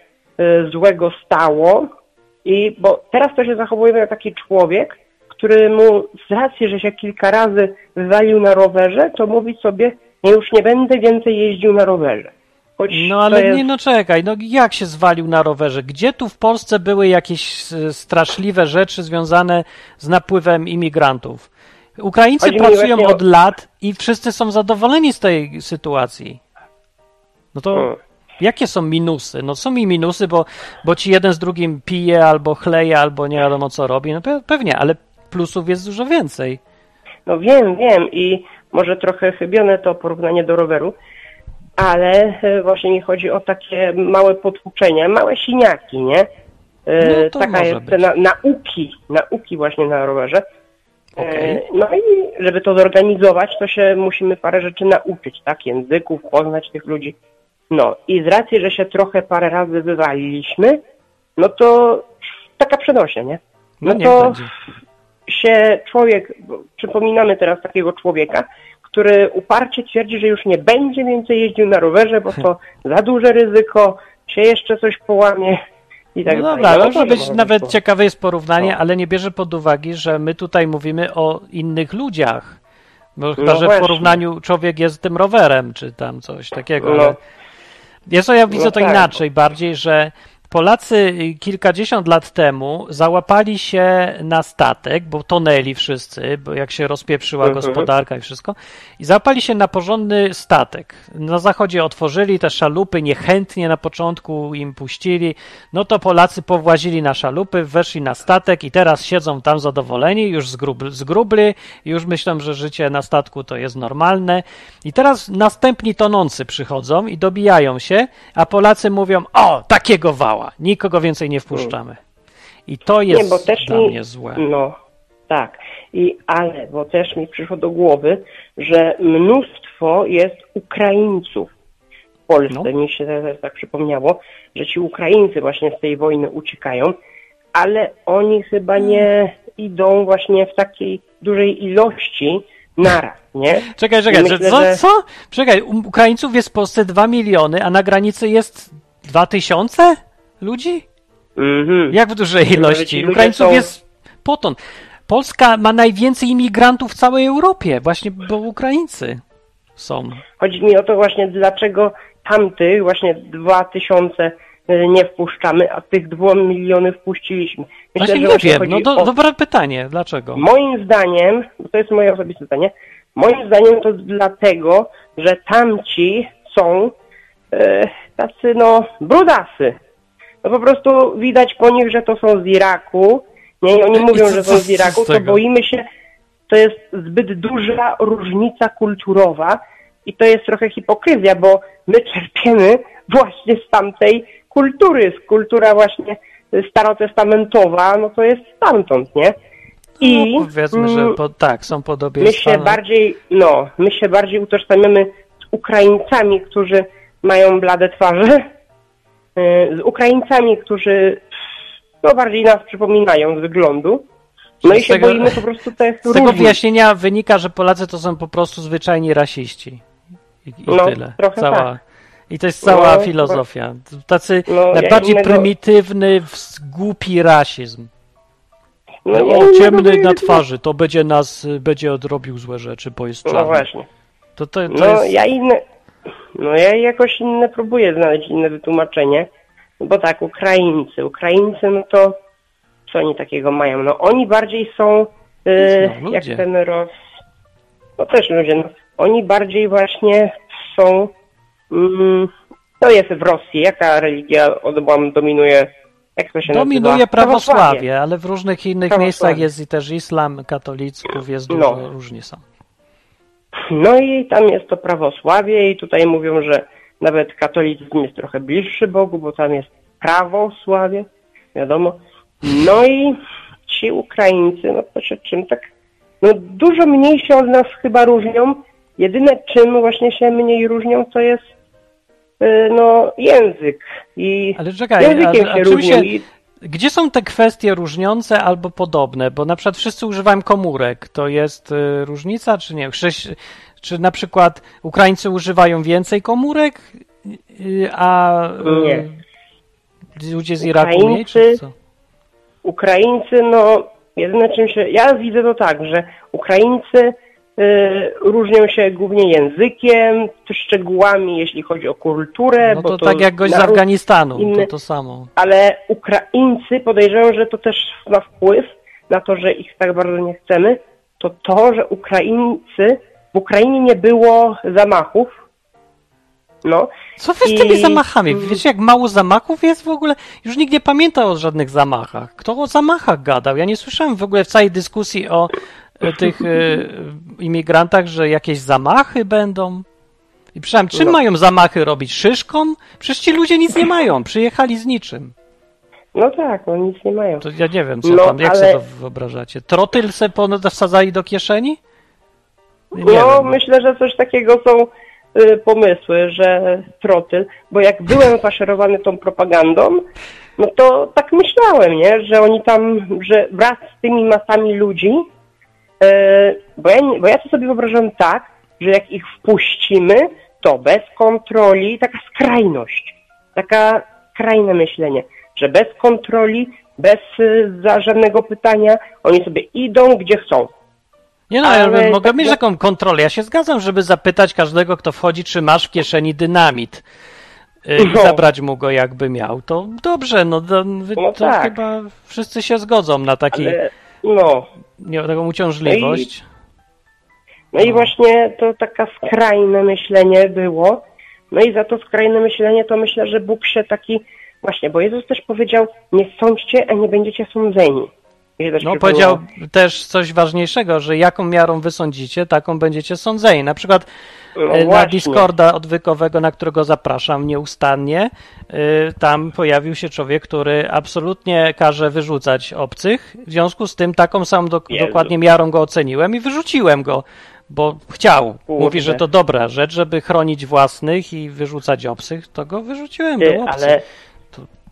y, złego stało i bo teraz to się zachowuje jak taki człowiek, który mu z racji, że się kilka razy wywalił na rowerze, to mówi sobie, ja już nie będę więcej jeździł na rowerze. Choć No ale jest... nie, no czekaj, no jak się zwalił na rowerze? Gdzie tu w Polsce były jakieś e, straszliwe rzeczy związane z napływem imigrantów? Ukraińcy Chodzi pracują o- od lat i wszyscy są zadowoleni z tej sytuacji. No to Hmm. jakie są minusy? No są mi minusy, bo, bo ci jeden z drugim pije albo chleje, albo nie wiadomo co robi. No pe- pewnie, ale plusów jest dużo więcej. No wiem, wiem i może trochę chybione to porównanie do roweru, ale e, właśnie mi chodzi o takie małe potłuczenia, małe siniaki, nie? E, No to Taka może jest być. na, nauki, nauki właśnie na rowerze. E, Okej. No i żeby to zorganizować, to się musimy parę rzeczy nauczyć, tak? Języków, poznać tych ludzi. No i z racji, że się trochę parę razy wywaliliśmy, no to taka przenośnia, nie? No, No to będzie. się człowiek, przypominamy teraz takiego człowieka, który uparcie twierdzi, że już nie będzie więcej jeździł na rowerze, bo to za duże ryzyko, się jeszcze coś połamie i tak No dalej. dobra, No, może to być nawet być ciekawe jest porównanie, No. ale nie bierze pod uwagę, że my tutaj mówimy o innych ludziach. Bo chyba, No że w porównaniu człowiek jest tym rowerem, czy tam coś takiego. No. Ale Wiesz co, ja widzę No to tak. inaczej bardziej, że Polacy kilkadziesiąt lat temu załapali się na statek, bo tonęli wszyscy, bo jak się rozpieprzyła Mhm. gospodarka i wszystko, i załapali się na porządny statek. Na zachodzie otworzyli te szalupy, niechętnie na początku im puścili, no to Polacy powłazili na szalupy, weszli na statek i teraz siedzą tam zadowoleni, już zgrub, zgrubli, już myślą, że życie na statku to jest normalne. I teraz następni tonący przychodzą i dobijają się, a Polacy mówią, o, takiego wała, nikogo więcej nie wpuszczamy. I to jest Nie, bo też dla mi, mnie złe. No, tak. I, ale, bo też mi przyszło do głowy, że mnóstwo jest Ukraińców w Polsce. No. Mi się teraz tak przypomniało, że ci Ukraińcy właśnie z tej wojny uciekają, ale oni chyba nie idą właśnie w takiej dużej ilości naraz, nie? Czekaj, czekaj, Myślę, że, co, że- co? Czekaj, u Ukraińców jest w Polsce 2 miliony, a na granicy jest 2 tysiące ludzi? Mhm. Jak w dużej że ilości? Ukraińców są- jest poton. Polska ma najwięcej imigrantów w całej Europie, właśnie bo Ukraińcy są. Chodzi mi o to właśnie, dlaczego tamtych właśnie dwa tysiące y, nie wpuszczamy, a tych dwóch miliony wpuściliśmy. Właśnie nie wiem, no do, o- dobre pytanie, dlaczego? Moim zdaniem, bo to jest moje osobiste zdanie, Moim zdaniem to dlatego, że tamci są e, tacy no brudasy. No po prostu widać po nich, że to są z Iraku. Nie, I oni I mówią, co- że są z z Iraku, to tego? boimy się, to jest zbyt duża różnica kulturowa i to jest trochę hipokryzja, bo my czerpiemy właśnie z tamtej kultury, z kultura właśnie starotestamentowa, no to jest stamtąd, nie? I no, powiedzmy, że mm, po, tak, są My podobieństwa. się no. bardziej, no, my się bardziej utożsamiamy z Ukraińcami, którzy mają blade twarze, z Ukraińcami, którzy no, bardziej nas przypominają z wyglądu. No i się tego- boimy po prostu tych Z tego wyjaśnienia wynika, że Polacy to są po prostu zwyczajni rasiści. I, i No, tyle. trochę Cała, tak. I to jest cała No, filozofia. Tacy No, najbardziej innego- prymitywny, głupi rasizm. No, ja o, ciemny na twarzy, to będzie nas, będzie odrobił złe rzeczy, bo jest No czarny. właśnie. To, to, to No jest... ja inne, no ja jakoś inne próbuję znaleźć inne wytłumaczenie, bo tak, Ukraińcy, Ukraińcy, no to co oni takiego mają? No oni bardziej są, e, No, jak ten roz... No też ludzie, no, oni bardziej właśnie są, mm, to jest w Rosji, jaka religia odbłam dominuje, jak to się Dominuje nazywa? prawosławie, ale w różnych innych miejscach jest i też islam, katolików jest No. dużo, różnie są. No i tam jest to prawosławie i tutaj mówią, że nawet katolicyzm jest trochę bliższy Bogu, bo tam jest prawosławie, wiadomo. No i ci Ukraińcy, no to się czym tak, no dużo mniej się od nas chyba różnią. Jedyne czym właśnie się mniej różnią, to jest y, no język i Ale czekaj, językiem a- a się czym różnią się- Gdzie są te kwestie różniące albo podobne? Bo na przykład wszyscy używają komórek. To jest y, różnica, czy nie? Chrześ... Czy na przykład Ukraińcy używają więcej komórek, y, a Nie. ludzie z Iraku mniej, Ukraińcy- co? Ukraińcy, no, jedyne czym się. Ja widzę to tak, że Ukraińcy różnią się głównie językiem, szczegółami, jeśli chodzi o kulturę. No bo to tak jak gość z Afganistanu, to inny- to samo. Ale Ukraińcy podejrzewam, że to też ma wpływ na to, że ich tak bardzo nie chcemy. To to, że Ukraińcy. W Ukrainie nie było zamachów. No. Co wy z tymi I- zamachami? Wiecie, jak mało zamachów jest w ogóle? Już nikt nie pamięta o żadnych zamachach. Kto o zamachach gadał? Ja nie słyszałem w ogóle w całej dyskusji o tych e, imigrantach, że jakieś zamachy będą. I przynajmniej czym No. mają zamachy robić? Szyszką? Przecież ci ludzie nic nie mają. Przyjechali z niczym. No tak, no nic nie mają. To ja nie wiem, co No, tam, jak ale- sobie to wyobrażacie. Trotyl se pon- wsadzali do kieszeni? Nie no, wiem. myślę, że coś takiego są y, pomysły, że trotyl, bo jak byłem faszerowany tą propagandą, no to tak myślałem, nie, że oni tam, że wraz z tymi masami ludzi, bo, ja, bo ja to sobie wyobrażam tak, że jak ich wpuścimy, to bez kontroli, taka skrajność, taka skrajne myślenie, że bez kontroli, bez y, za żadnego pytania, oni sobie idą gdzie chcą. Nie no, Ale ja mogę tak mieć taką kontrolę. Ja się zgadzam, żeby zapytać każdego, kto wchodzi, czy masz w kieszeni dynamit. y, I No. zabrać mu go jakby miał. To dobrze, no to, No tak. chyba wszyscy się zgodzą na taki, Ale, no, nie, taką uciążliwość. No i właśnie to taka skrajne myślenie było. No i za to skrajne myślenie to myślę, że Bóg się taki... Właśnie, bo Jezus też powiedział, nie sądźcie, a nie będziecie sądzeni. No powiedział też coś ważniejszego, że jaką miarą wysądzicie, taką będziecie sądzeni. Na przykład No e, na. Discorda odwykowego, na którego zapraszam nieustannie, y, tam pojawił się człowiek, który absolutnie każe wyrzucać obcych. W związku z tym taką samą do, dokładnie miarą go oceniłem i wyrzuciłem go, bo chciał. Kurde. Mówi, że to dobra rzecz, żeby chronić własnych i wyrzucać obcych, to go wyrzuciłem, Ty, był obcy. ale...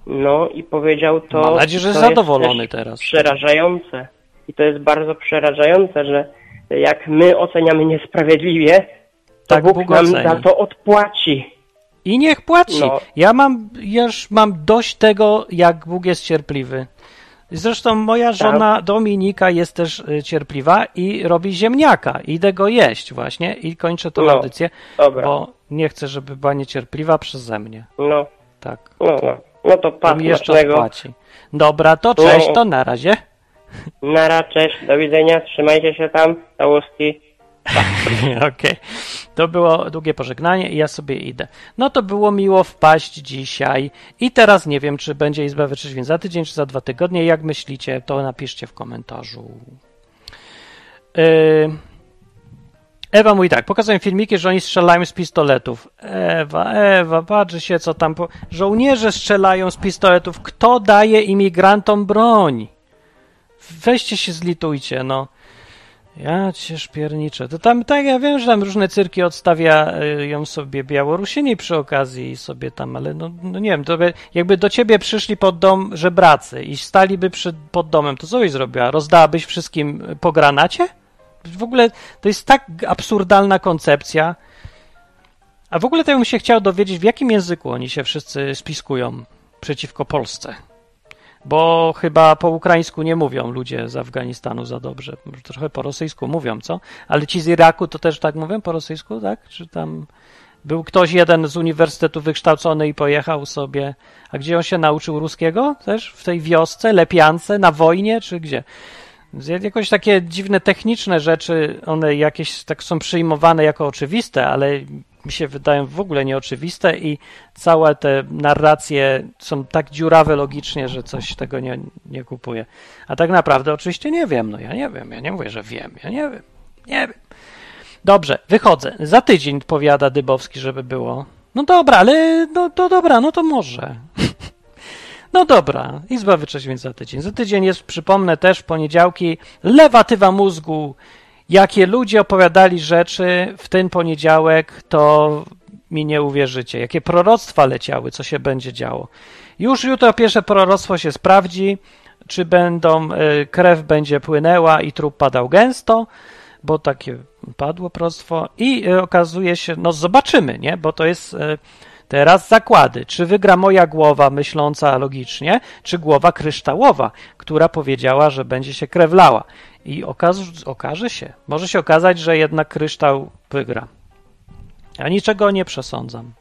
No i powiedział to... Mam nadzieję, że jest zadowolony też teraz. Przerażające. I to jest bardzo przerażające, że jak my oceniamy niesprawiedliwie, Tak Bóg, Bóg nam to odpłaci. I niech płaci. No. Ja mam, już mam dość tego, jak Bóg jest cierpliwy. Zresztą moja żona Dominika jest też y, cierpliwa i robi ziemniaka. Idę go jeść właśnie i kończę tą No, audycję, Dobra, bo nie chcę, żeby była niecierpliwa przeze mnie. no, Tak. no, no. No to mi jeszcze odpłaci. Dobra, to cześć, No. to na razie. Nara, cześć, do widzenia, trzymajcie się tam, całości. Okej. To było długie pożegnanie i ja sobie idę. No to było miło wpaść dzisiaj i teraz nie wiem, czy będzie Izba Wyczeźwień za tydzień, czy za dwa tygodnie. Jak myślicie, to napiszcie w komentarzu. Yy... Ewa mówi tak, pokazują filmiki, że oni strzelają z pistoletów. Ewa, Ewa, patrzy się co tam... Po... Żołnierze strzelają z pistoletów. Kto daje imigrantom broń? Weźcie się zlitujcie, no. Ja cię szpierniczę. To tam, tak, ja wiem, że tam różne cyrki odstawiają sobie Białorusini przy okazji sobie tam, ale no, no nie wiem, to by, jakby do ciebie przyszli pod dom żebracy i staliby przed, pod domem, to co byś zrobiła? Rozdałabyś wszystkim po granacie? W ogóle to jest tak absurdalna koncepcja. A w ogóle to bym się chciał dowiedzieć, w jakim języku oni się wszyscy spiskują przeciwko Polsce. Bo chyba po ukraińsku nie mówią ludzie z Afganistanu za dobrze. Trochę po rosyjsku mówią, co? Ale ci z Iraku to też tak mówią po rosyjsku, tak? Czy tam był ktoś jeden z uniwersytetu wykształcony i pojechał sobie. A gdzie on się nauczył ruskiego? Też w tej wiosce, lepiance, na wojnie, czy gdzie? Jakoś takie dziwne techniczne rzeczy, one jakieś tak są przyjmowane jako oczywiste, ale mi się wydają w ogóle nieoczywiste i całe te narracje są tak dziurawe logicznie, że coś tego nie, nie kupuje. A tak naprawdę oczywiście nie wiem, no ja nie wiem, ja nie mówię, że wiem, ja nie wiem, nie wiem. Dobrze, wychodzę. Za tydzień powiada Dybowski, żeby było. No dobra, ale no to dobra, no to może. No dobra, Izba Wyczeźwień za tydzień. Za tydzień jest, przypomnę też, poniedziałki, lewatywa mózgu. Jakie ludzie opowiadali rzeczy w ten poniedziałek, to mi nie uwierzycie. Jakie proroctwa leciały, co się będzie działo. Już jutro pierwsze proroctwo się sprawdzi, czy będą, y, krew będzie płynęła i trup padał gęsto, bo takie padło proroctwo i y, okazuje się, no zobaczymy, nie, bo to jest y, Teraz zakłady. Czy wygra moja głowa myśląca logicznie, czy głowa kryształowa, która powiedziała, że będzie się krewlała. I okaz okaże się. Może się okazać, że jednak kryształ wygra. Ja niczego nie przesądzam.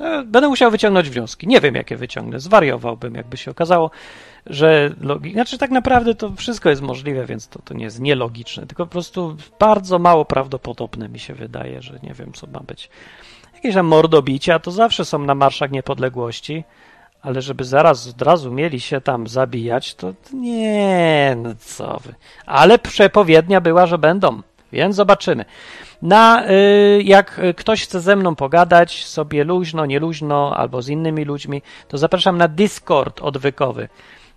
E, będę musiał wyciągnąć wnioski. Nie wiem, jakie wyciągnę. Zwariowałbym, jakby się okazało, że logi... Znaczy, tak naprawdę to wszystko jest możliwe, więc to, to nie jest nielogiczne, tylko po prostu bardzo mało prawdopodobne mi się wydaje, że nie wiem, co ma być. Jakieś tam mordobicia to zawsze są na marszach niepodległości, ale żeby zaraz od razu mieli się tam zabijać, to nie, no co wy. Ale przepowiednia była, że będą, więc zobaczymy. Na, y, jak ktoś chce ze mną pogadać sobie luźno, nie luźno, albo z innymi ludźmi, to zapraszam na Discord odwykowy.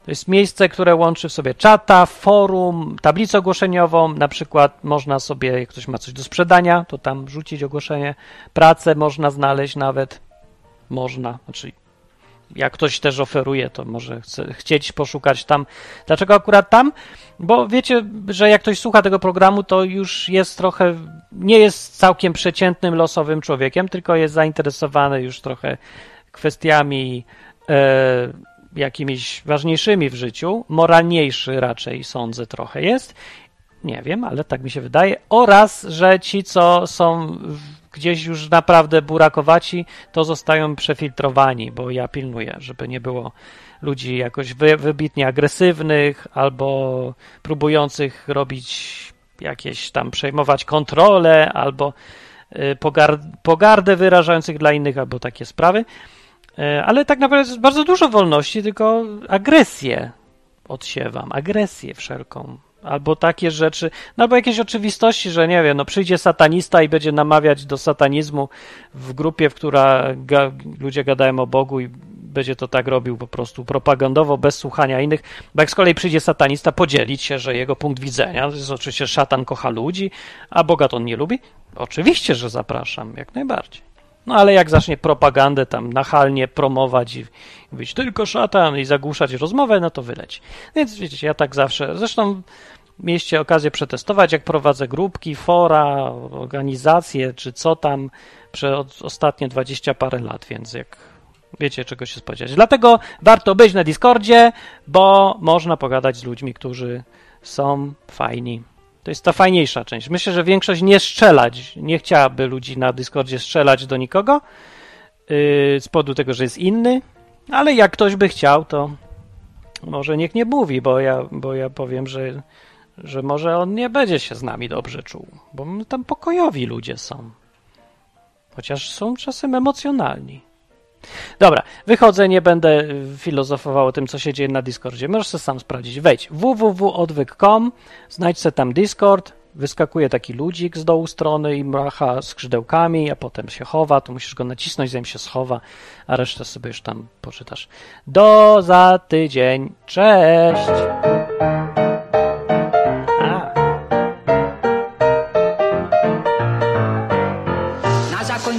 To jest miejsce, które łączy w sobie czata, forum, tablicę ogłoszeniową, na przykład można sobie, jak ktoś ma coś do sprzedania, to tam rzucić ogłoszenie, pracę można znaleźć nawet, można, znaczy jak ktoś też oferuje, to może chce, chcieć poszukać tam. Dlaczego akurat tam? Bo wiecie, że jak ktoś słucha tego programu, to już jest trochę, nie jest całkiem przeciętnym, losowym człowiekiem, tylko jest zainteresowany już trochę kwestiami e, jakimiś ważniejszymi w życiu, moralniejszy raczej sądzę trochę jest, nie wiem, ale tak mi się wydaje, oraz, że ci, co są gdzieś już naprawdę burakowaci, to zostają przefiltrowani, bo ja pilnuję, żeby nie było ludzi jakoś wy, wybitnie agresywnych albo próbujących robić jakieś tam przejmować kontrolę albo y, pogard, pogardę wyrażających dla innych albo takie sprawy. E, ale tak naprawdę jest bardzo dużo wolności, tylko agresję odsiewam, agresję wszelką. Albo takie rzeczy, no albo jakieś oczywistości, że nie wiem, no przyjdzie satanista i będzie namawiać do satanizmu w grupie, w która ga, ludzie gadają o Bogu i będzie to tak robił po prostu propagandowo, bez słuchania innych, bo jak z kolei przyjdzie satanista podzielić się, że jego punkt widzenia, to jest oczywiście szatan kocha ludzi, a Boga to on nie lubi, oczywiście, że zapraszam, jak najbardziej. No ale jak zacznie propagandę tam nachalnie promować i mówić tylko szatan i zagłuszać rozmowę, no to wyleci. Więc wiecie, ja tak zawsze, zresztą mieliście okazję przetestować, jak prowadzę grupki, fora, organizacje, czy co tam przez ostatnie dwadzieścia parę lat, więc jak wiecie, czego się spodziewać. Dlatego warto być na Discordzie, bo można pogadać z ludźmi, którzy są fajni. To jest ta fajniejsza część. Myślę, że większość nie strzelać, nie chciałaby ludzi na Discordzie strzelać do nikogo yy, z powodu tego, że jest inny, ale jak ktoś by chciał, to może niech nie mówi, bo ja, bo ja powiem, że, że może on nie będzie się z nami dobrze czuł, bo tam pokojowi ludzie są. Chociaż są czasem emocjonalni. Dobra, wychodzę, nie będę filozofował o tym, co się dzieje na Discordzie. Możesz sobie sam sprawdzić. Wejdź www.odwyk.com, znajdź sobie tam Discord, wyskakuje taki ludzik z dołu strony i macha skrzydełkami, a potem się chowa, tu musisz go nacisnąć, zanim się schowa, a resztę sobie już tam poczytasz. Do za tydzień. Cześć!